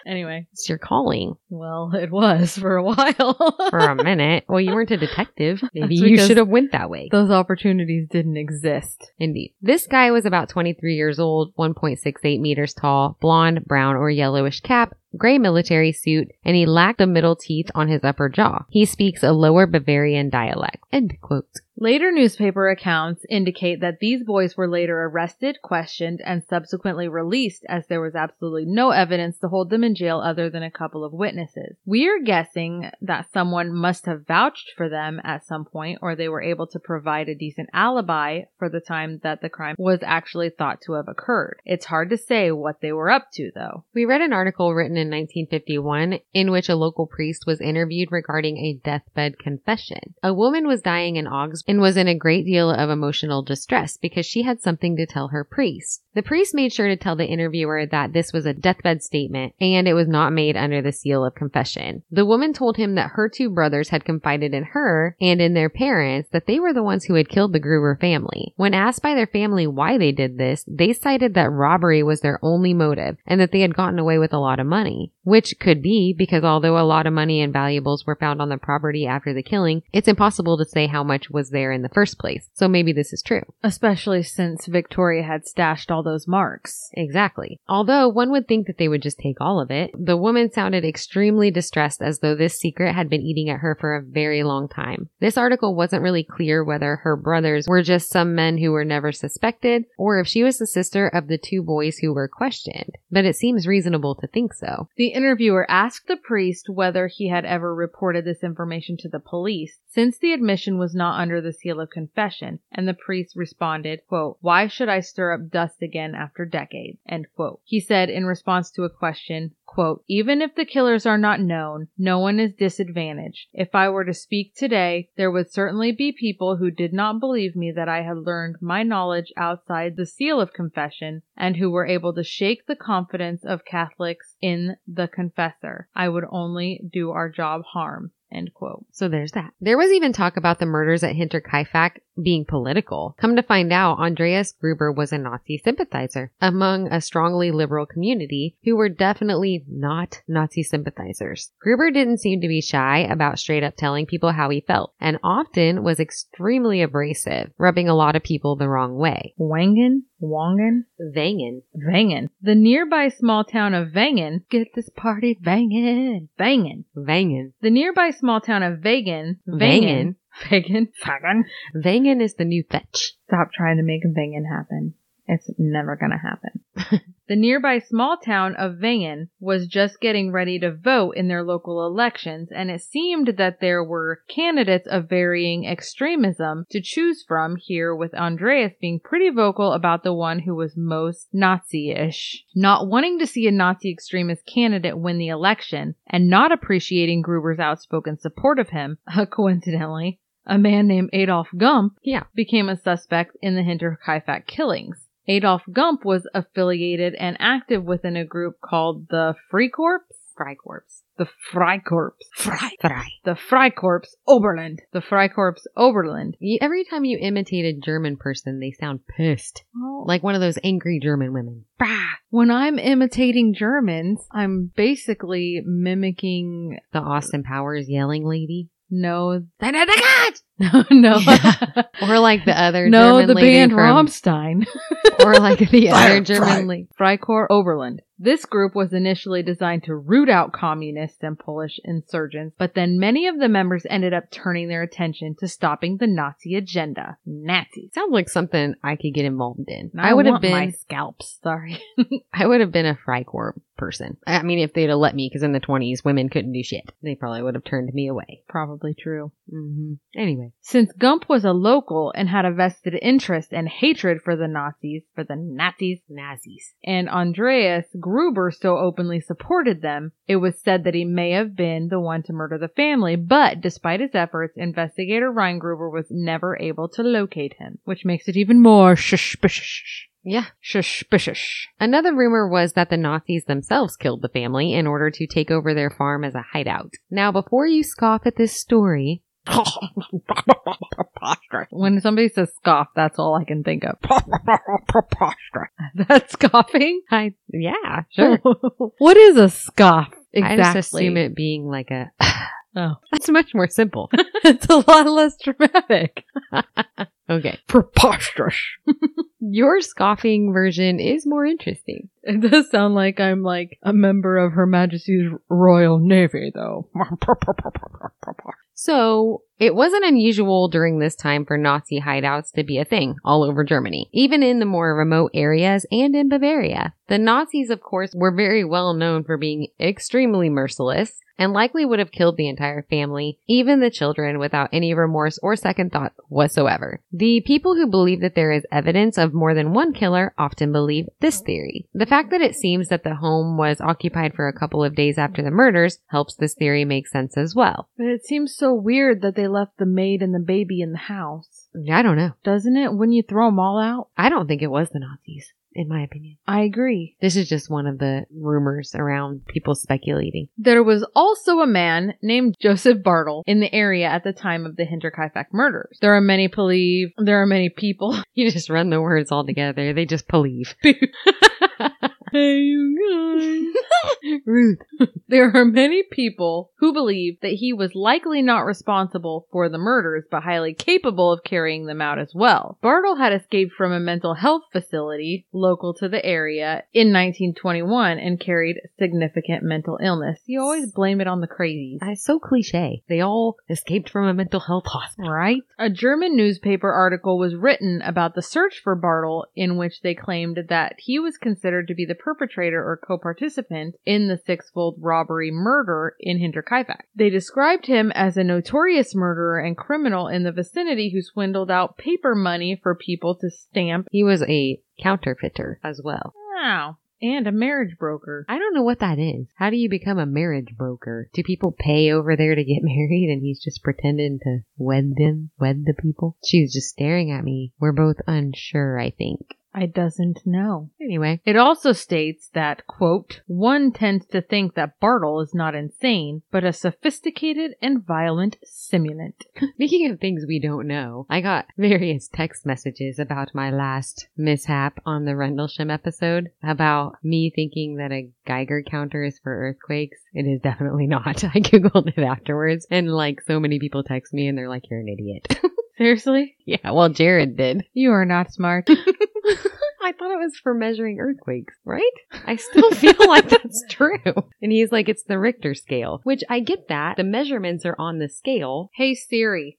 Anyway, it's your calling well, *laughs* it was for a while. for a minute. Well, you weren't a detective. *laughs* Maybe you should have went that way. Those opportunities didn't exist. Indeed. This guy was about 23 years old, 1.68 meters tall, blonde, brown, or yellowish cap, gray military suit, and he lacked the middle teeth on his upper jaw. He speaks a lower Bavarian dialect. End quote. Later newspaper accounts indicate that these boys were later arrested, questioned, and subsequently released as there was absolutely no evidence to hold them in jail other than a couple of witnesses. We are guessing that someone must have vouched for them at some point or they were able to provide a decent alibi for the time that the crime was actually thought to have occurred. It's hard to say what they were up to though. We read an article written in 1951 in which a local priest was interviewed regarding a deathbed confession. A woman was dying in Augsburg and was in a great deal of emotional distress because she had something to tell her priest. The priest made sure to tell the interviewer that this was a deathbed statement and it was not made under the seal of confession. The woman told him that her two brothers had confided in her and in their parents that they were the ones who had killed the Gruber family. When asked by their family why they did this, they cited that robbery was their only motive and that they had gotten away with a lot of money. Which could be because although a lot of money and valuables were found on the property after the killing, it's impossible to say how much was there in the first place. So maybe this is true. Especially since Victoria had stashed all those marks. Exactly. Although one would think that they would just take all of it, the woman sounded extremely distressed as though this secret had been eating at her for a very long time. This article wasn't really clear whether her brothers were just some men who were never suspected or if she was the sister of the two boys who were questioned, but it seems reasonable to think so. The interviewer asked the priest whether he had ever reported this information to the police, since the admission was not under the seal of confession, and the priest responded, quote, Why should I stir up dust again after decades? End quote. He said in response to a question, quote, Even if the killers are not known, no one is disadvantaged. If I were to speak today, there would certainly be people who did not believe me that I had learned my knowledge outside the seal of confession and who were able to shake the confidence of Catholics in the confessor. I would only do our job harm. End quote. So there's that. There was even talk about the murders at Hinterkaifeck being political. Come to find out, Andreas Gruber was a Nazi sympathizer among a strongly liberal community who were definitely not Nazi sympathizers. Gruber didn't seem to be shy about straight up telling people how he felt and often was extremely abrasive, rubbing a lot of people the wrong way. Wangen? Wangen? Vangen. Vangen. The nearby small town of Vangen. Get this party Vangen. Vangen. Vangen. The nearby small town of Vagan. Vangen. Vagan. Vagan. Vangen is the new fetch. Stop trying to make a Vangen happen. It's never gonna happen. *laughs* the nearby small town of Vangen was just getting ready to vote in their local elections, and it seemed that there were candidates of varying extremism to choose from here, with Andreas being pretty vocal about the one who was most Nazi-ish. Not wanting to see a Nazi extremist candidate win the election, and not appreciating Gruber's outspoken support of him, *laughs* uh, coincidentally, a man named Adolf Gump Yeah. became a suspect in the Hinterkaifeck killings. Adolf Gump was affiliated and active within a group called the Freikorps. Freikorps. The Freikorps. Frei. Frei. The Freikorps Oberland. The Freikorps Oberland. Every time you imitate a German person, they sound pissed. Well, Like one of those angry German women. bah. When I'm imitating Germans, I'm basically mimicking The Austin Powers yelling lady. No, no, *laughs* no, Yeah. *laughs* Or like the other no, German the band from, Rammstein. *laughs* or like the other German lady. Freikorps Oberland. This group was initially designed to root out communists and Polish insurgents, but then many of the members ended up turning their attention to stopping the Nazi agenda. Nazis. Sounds like something I could get involved in. I, I would have been, my scalps. Sorry. I would have been a Freikorps person. I mean, if they'd have let me, because in the 20s, women couldn't do shit. They probably would have turned me away. Probably true. hmm Anyway. Since Gump was a local and had a vested interest and hatred for the Nazis, for the Nazis, Nazis. and Andreas Gruber so openly supported them, it was said that he may have been the one to murder the family, but despite his efforts, investigator Reingruber was never able to locate him, which makes it even more suspicious. Yeah. Suspicious. Another rumor was that the Nazis themselves killed the family in order to take over their farm as a hideout. Now, before you scoff at this story, *laughs* When somebody says scoff, that's all I can think of. *laughs* That's scoffing? I, yeah, sure. *laughs* what is a scoff? I just assume it being like a, *sighs* Oh. that's much more simple. it's a lot less dramatic. Okay. Preposterous. *laughs* Your scoffing version is more interesting. It does sound like I'm like a member of Her Majesty's Royal Navy, though. So, it wasn't unusual during this time for Nazi hideouts to be a thing all over Germany, even in the more remote areas and in Bavaria. The Nazis, of course, were very well known for being extremely merciless, and likely would have killed the entire family, even the children, without any remorse or second thought whatsoever. The people who believe that there is evidence of more than one killer often believe this theory. The fact that it seems that the home was occupied for a couple of days after the murders helps this theory make sense as well. But it seems so weird that they left the maid and the baby in the house. I don't know. Doesn't it? When you throw them all out? I don't think it was the Nazis, in my opinion. I agree. This is just one of the rumors around people speculating. There was also a man named Joseph Bartle in the area at the time of the Hinterkaifeck murders. There are many believe, there are many people. *laughs* You just run the words all together. They just believe. *laughs* hey, you guys. Ruth. *laughs* There are many people who believe that he was likely not responsible for the murders, but highly capable of carrying them out as well. Bartle had escaped from a mental health facility local to the area in 1921 and carried significant mental illness. You always blame it on the crazies. It's so cliche. They all escaped from a mental health hospital. Right? A German newspaper article was written about the search for Bartle in which they claimed that he was considered to be the perpetrator or co-participant in the six-fold robbery murder in Hinterkaifeck. They described him as a notorious murderer and criminal in the vicinity who swindled out paper money for people to stamp. He was a counterfeiter as well. Wow. And a marriage broker. I don't know what that is. How do you become a marriage broker? Do people pay over there to get *laughs* married and he's just pretending to wed them, wed the people? She's just staring at me. We're both unsure, I think. I doesn't know. Anyway, It also states that, quote, one tends to think that Bartle is not insane, but a sophisticated and violent simulant. *laughs* speaking of things we don't know, I got various text messages about my last mishap on the Rendlesham episode about me thinking that a Geiger counter is for earthquakes. It is definitely *laughs* not. I googled it afterwards and like so many people text me and they're like, you're an idiot. *laughs* Seriously? yeah, well, Jared did. You are not smart. *laughs* *laughs* I thought it was for measuring earthquakes, right? I still *laughs* feel like that's true. And he's like, it's the Richter scale, which I get that. The measurements are on the scale. hey Siri.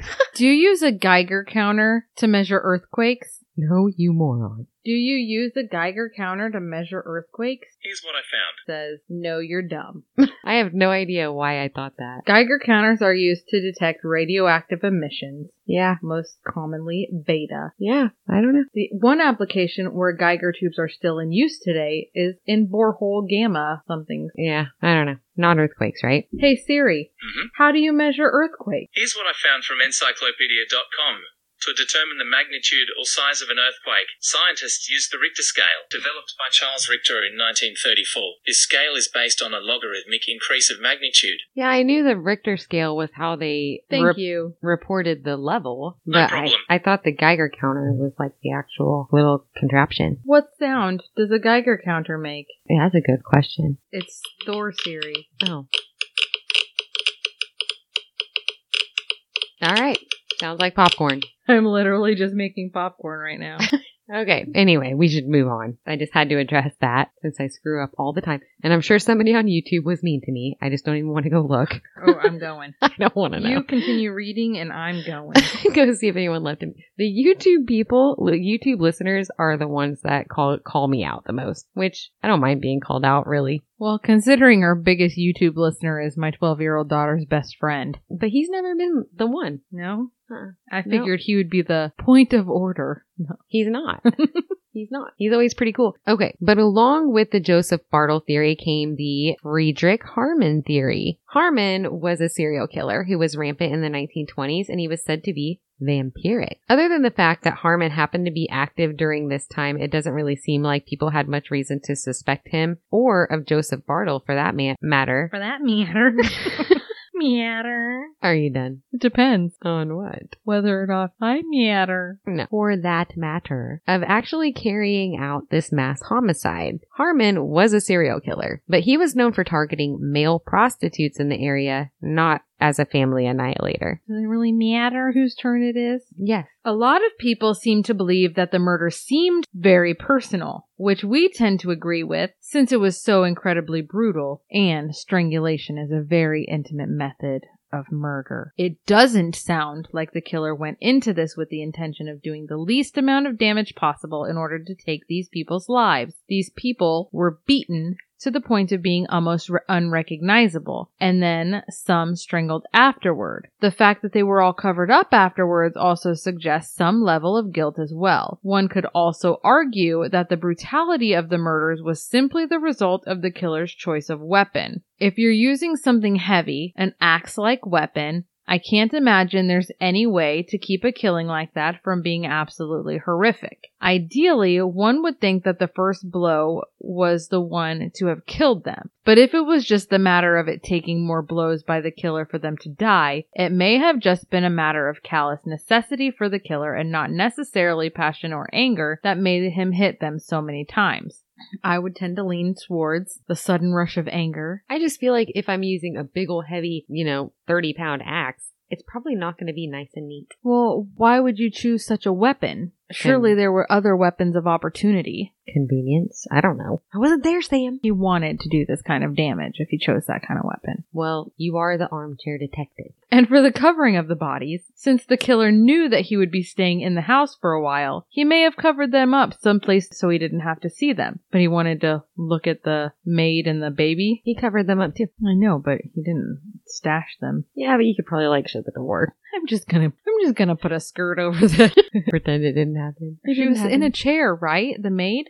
Uh-huh. Do you use a Geiger counter to measure earthquakes? No, you moron. Do you use a Geiger counter to measure earthquakes? Here's what I found. Says, no, you're dumb. *laughs* I have no idea why I thought that. Geiger counters are used to detect radioactive emissions, Yeah. most commonly beta. Yeah. I don't know. The one application where Geiger tubes are still in use today is in borehole gamma something. Yeah. I don't know. Not earthquakes, right? Hey Siri, Mhm. how do you measure earthquakes? Here's what I found from encyclopedia.com. To determine the magnitude or size of an earthquake, scientists used the Richter scale, developed by Charles Richter in 1934. This scale is based on a logarithmic increase of magnitude. Yeah, I knew the Richter scale was how they Thank rep- you. reported the level. No but problem. I, I thought the Geiger counter was like the actual little contraption. What sound does a Geiger counter make? Yeah, that's a good question. It's Thor Siri. Oh. All right. Sounds like popcorn. I'm literally just making popcorn right now. *laughs* Okay. Anyway, we should move on. I just had to address that since I screw up all the time. And I'm sure somebody on YouTube was mean to me. I just don't even want to go look. oh, I'm going. *laughs* I don't want to know. You continue reading and I'm going. *laughs* go see if anyone left him. The YouTube people, YouTube listeners are the ones that call call me out the most, which I don't mind being called out really. Well, considering our biggest YouTube listener is my 12 year old daughter's best friend. But he's never been the one. No? Uh-uh. I No. figured he would be the point of order. No. He's not. *laughs* He's not. He's always pretty cool. Okay. But along with the Joseph Bartle theory came the Friedrich Haarmann theory. Haarmann was a serial killer who was rampant in the 1920s and he was said to be vampiric. Other than the fact that Haarmann happened to be active during this time, it doesn't really seem like people had much reason to suspect him or of Joseph Bartle for that man- matter. For that matter. *laughs* matter. Are you done? It depends On what? whether or not I matter. No. For that matter, of actually carrying out this mass homicide. Haarmann was a serial killer, but he was known for targeting male prostitutes in the area, not as a family annihilator. Does it really matter whose turn it is? Yes. A lot of people seem to believe that the murder seemed very personal, which we tend to agree with since it was so incredibly brutal, and strangulation is a very intimate method of murder. It doesn't sound like the killer went into this with the intention of doing the least amount of damage possible in order to take these people's lives. These people were beaten to the point of being almost re- unrecognizable, and then some strangled afterward. The fact that they were all covered up afterwards also suggests some level of guilt as well. One could also argue that the brutality of the murders was simply the result of the killer's choice of weapon. If you're using something heavy, an axe like weapon, I can't imagine there's any way to keep a killing like that from being absolutely horrific. Ideally, one would think that the first blow was the one to have killed them. But if it was just the matter of it taking more blows by the killer for them to die, it may have just been a matter of callous necessity for the killer and not necessarily passion or anger that made him hit them so many times. I would tend to lean towards the sudden rush of anger. I just feel like if I'm using a big ol' heavy, you know, 30 pound axe, it's probably not going to be nice and neat. Well, why would you choose such a weapon? Surely there were other weapons of opportunity. Convenience? I don't know. I wasn't there, Sam. He wanted to do this kind of damage if he chose that kind of weapon. Well, you are the armchair detective. And for the covering of the bodies, since the killer knew that he would be staying in the house for a while, he may have covered them up someplace so he didn't have to see them. But he wanted to look at the maid and the baby. He covered them up too. I know, but he didn't stash them. Yeah, but you could probably like shut the door. I'm just gonna, I'm just gonna put a skirt over the. *laughs* Pretend it didn't happen. she was in a chair, right? The maid.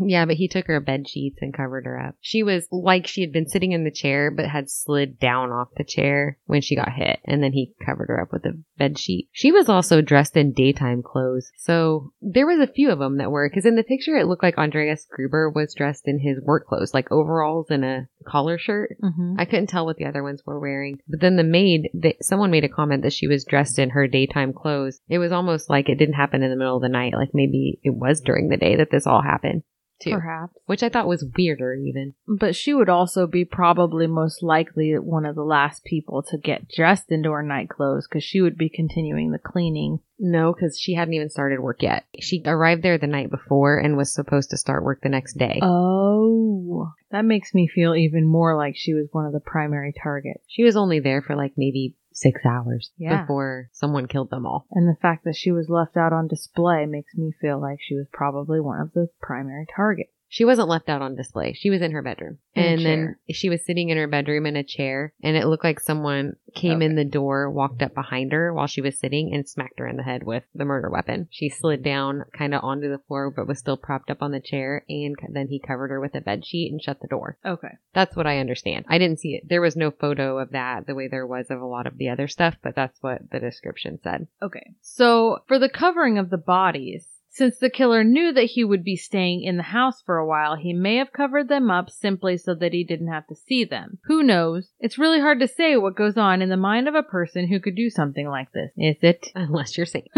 Yeah, but he took her bed sheets and covered her up. She was like she had been sitting in the chair, but had slid down off the chair when she got hit, and then he covered her up with a bed sheet. She was also dressed in daytime clothes, so there was a few of them that were. Because in the picture, it looked like Andreas Gruber was dressed in his work clothes, like overalls and a collar shirt. Mm-hmm. I couldn't tell what the other ones were wearing. But then the maid, that someone made a comment that she was dressed in her daytime clothes. It was almost like it didn't happen in the middle of the night. Like maybe it was during the day that this all happened too. Perhaps. Which I thought was weirder even. But she would also be probably most likely one of the last people to get dressed into her night clothes because she would be continuing the cleaning. No, because she hadn't even started work yet. She arrived there the night before and was supposed to start work the next day. Oh. That makes me feel even more like she was one of the primary targets. She was only there for like maybe six hours Yeah. before someone killed them all. And the fact that she was left out on display makes me feel like she was probably one of the primary targets. She wasn't left out on display. She was in her bedroom. In and then she was sitting in her bedroom in a chair and it looked like someone came in the door, walked up behind her while she was sitting and smacked her in the head with the murder weapon. She slid down kind of onto the floor but was still propped up on the chair and then he covered her with a bed sheet and shut the door. Okay. That's what I understand. I didn't see it. There was no photo of that the way there was of a lot of the other stuff, but that's what the description said. Okay. So, for the covering of the bodies, since the killer knew that he would be staying in the house for a while, he may have covered them up simply so that he didn't have to see them. Who knows? It's really hard to say what goes on in the mind of a person who could do something like this. Is it? *laughs* Unless you're saying. *laughs*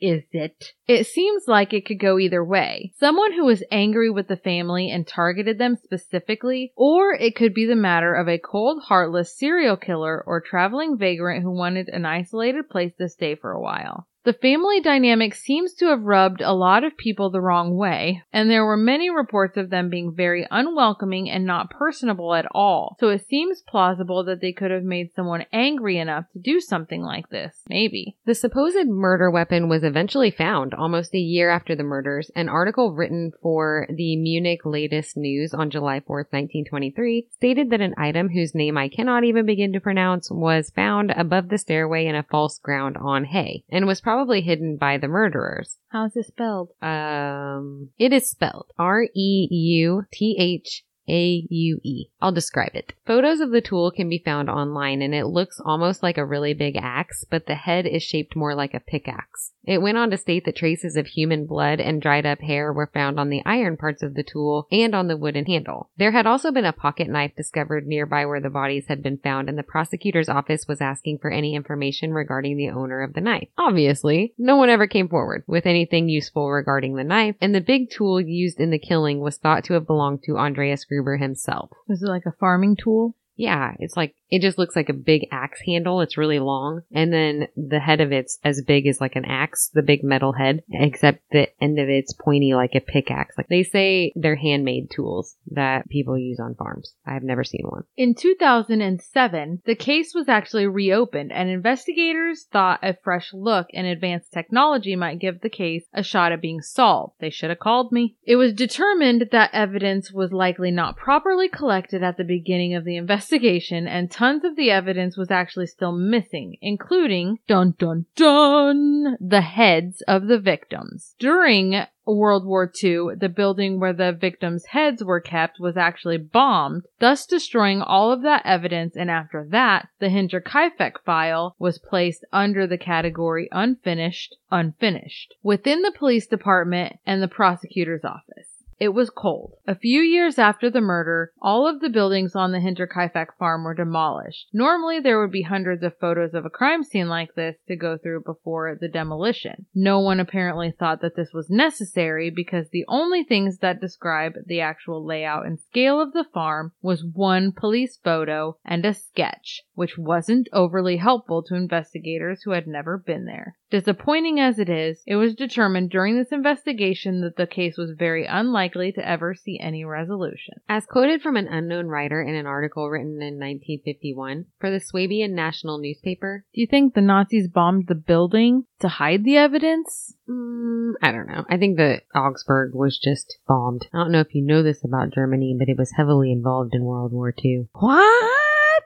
Is it? It seems like it could go either way. Someone who was angry with the family and targeted them specifically, or it could be the matter of a cold, heartless serial killer or traveling vagrant who wanted an isolated place to stay for a while. The family dynamic seems to have rubbed a lot of people the wrong way, and there were many reports of them being very unwelcoming and not personable at all. So it seems plausible that they could have made someone angry enough to do something like this. Maybe. The supposed murder weapon was eventually found almost a year after the murders. An article written for the Munich Latest News on July 4th, 1923, stated that an item whose name I cannot even begin to pronounce was found above the stairway in a false ground on hay and was probably hidden by the murderers. How's it spelled? Um, it is spelled R E U T H A U E. I'll describe it. Photos of the tool can be found online and it looks almost like a really big axe, but the head is shaped more like a pickaxe. It went on to state that traces of human blood and dried up hair were found on the iron parts of the tool and on the wooden handle. There had also been a pocket knife discovered nearby where the bodies had been found and the prosecutor's office was asking for any information regarding the owner of the knife. Obviously, no one ever came forward with anything useful regarding the knife, and the big tool used in the killing was thought to have belonged to Andreas Gruber himself. Was it like a farming tool? Yeah, it's like It just looks like a big axe handle. It's really long. And then the head of it's as big as like an axe, the big metal head, except the end of it's pointy like a pickaxe. Like they say they're handmade tools that people use on farms. I've never seen one. In 2007, the case was actually reopened and investigators thought a fresh look and advanced technology might give the case a shot at being solved. They should have called me. It was determined that evidence was likely not properly collected at the beginning of the investigation and tons of the evidence was actually still missing, including dun dun dun the heads of the victims. During World War II, the building where the victims' heads were kept was actually bombed, thus destroying all of that evidence. And after that, the Hinterkaifeck file was placed under the category unfinished, unfinished, within the police department and the prosecutor's office. It was cold. A few years after the murder, all of the buildings on the Hinterkaifeck farm were demolished. Normally, there would be hundreds of photos of a crime scene like this to go through before the demolition. No one apparently thought that this was necessary because the only things that describe the actual layout and scale of the farm was one police photo and a sketch, which wasn't overly helpful to investigators who had never been there. Disappointing as it is, it was determined during this investigation that the case was very unlikely to ever see any resolution. As quoted from an unknown writer in an article written in 1951 for the Swabian National newspaper, Do you think the Nazis bombed the building to hide the evidence? mm, I don't know. I think that Augsburg was just bombed. I don't know if you know this about Germany, but it was heavily involved in World War II. What?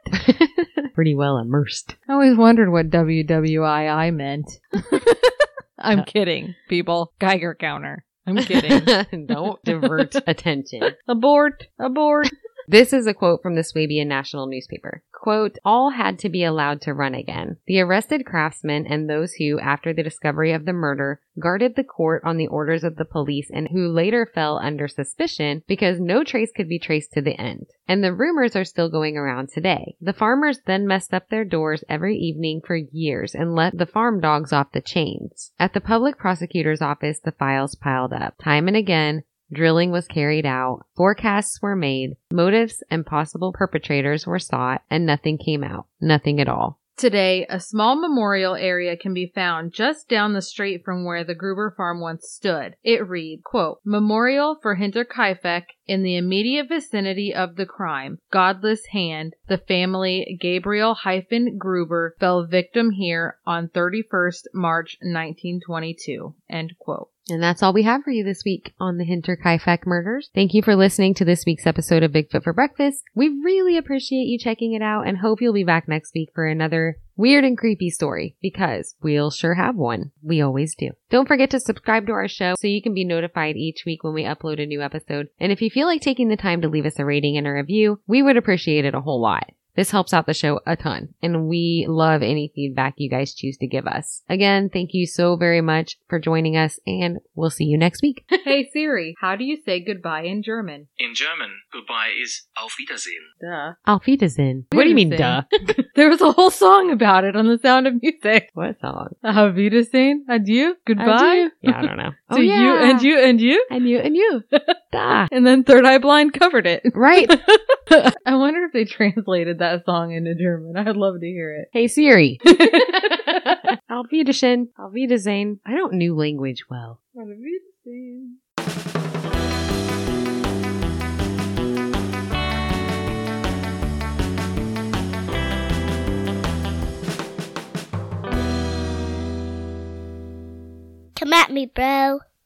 *laughs* Pretty well immersed. I always wondered what WWII meant. *laughs* I'm kidding, people. Geiger counter. I'm kidding. *laughs* don't divert attention. *laughs* abort, abort. This is a quote from the Swabian National newspaper. Quote, all had to be allowed to run again. The arrested craftsmen and those who, after the discovery of the murder, guarded the court on the orders of the police and who later fell under suspicion because no trace could be traced to the end. And the rumors are still going around today. The farmers then messed up their doors every evening for years and let the farm dogs off the chains. At the public prosecutor's office, the files piled up. Time and again, Drilling was carried out, forecasts were made, motives and possible perpetrators were sought, and nothing came out. Nothing at all. Today, a small memorial area can be found just down the street from where the Gruber farm once stood. It read, quote, Memorial for Hinterkaifeck in the immediate vicinity of the crime. Godless hand. The family Gabriel hyphen Gruber fell victim here on 31st March 1922. End quote. And that's all we have for you this week on the Hinter Hinterkaifeck murders. Thank you for listening to this week's episode of Bigfoot for Breakfast. We really appreciate you checking it out and hope you'll be back next week for another weird and creepy story because we'll sure have one. We always do. Don't forget to subscribe to our show so you can be notified each week when we upload a new episode. And if you feel like taking the time to leave us a rating and a review, we would appreciate it a whole lot. This helps out the show a ton, and we love any feedback you guys choose to give us. Again, thank you so very much for joining us, and we'll see you next week. *laughs* hey Siri, how do you say goodbye in German? In German, goodbye is Auf Wiedersehen. Duh. Auf Wiedersehen. What do you mean, duh? *laughs* *laughs* There was a whole song about it on the sound of music. What song? Auf Wiedersehen. Adieu. Goodbye. Adieu. Yeah, I don't know. To oh, you and you and you. and you and you. Duh. And then Third Eye Blind covered it. Right. *laughs* I wonder if they translated that song into German. I'd love to hear it. Hey Siri. it. *laughs* Auf Wiedersehen. Auf Wiedersehen. I don't new language well. Auf Wiedersehen. Come at me, bro.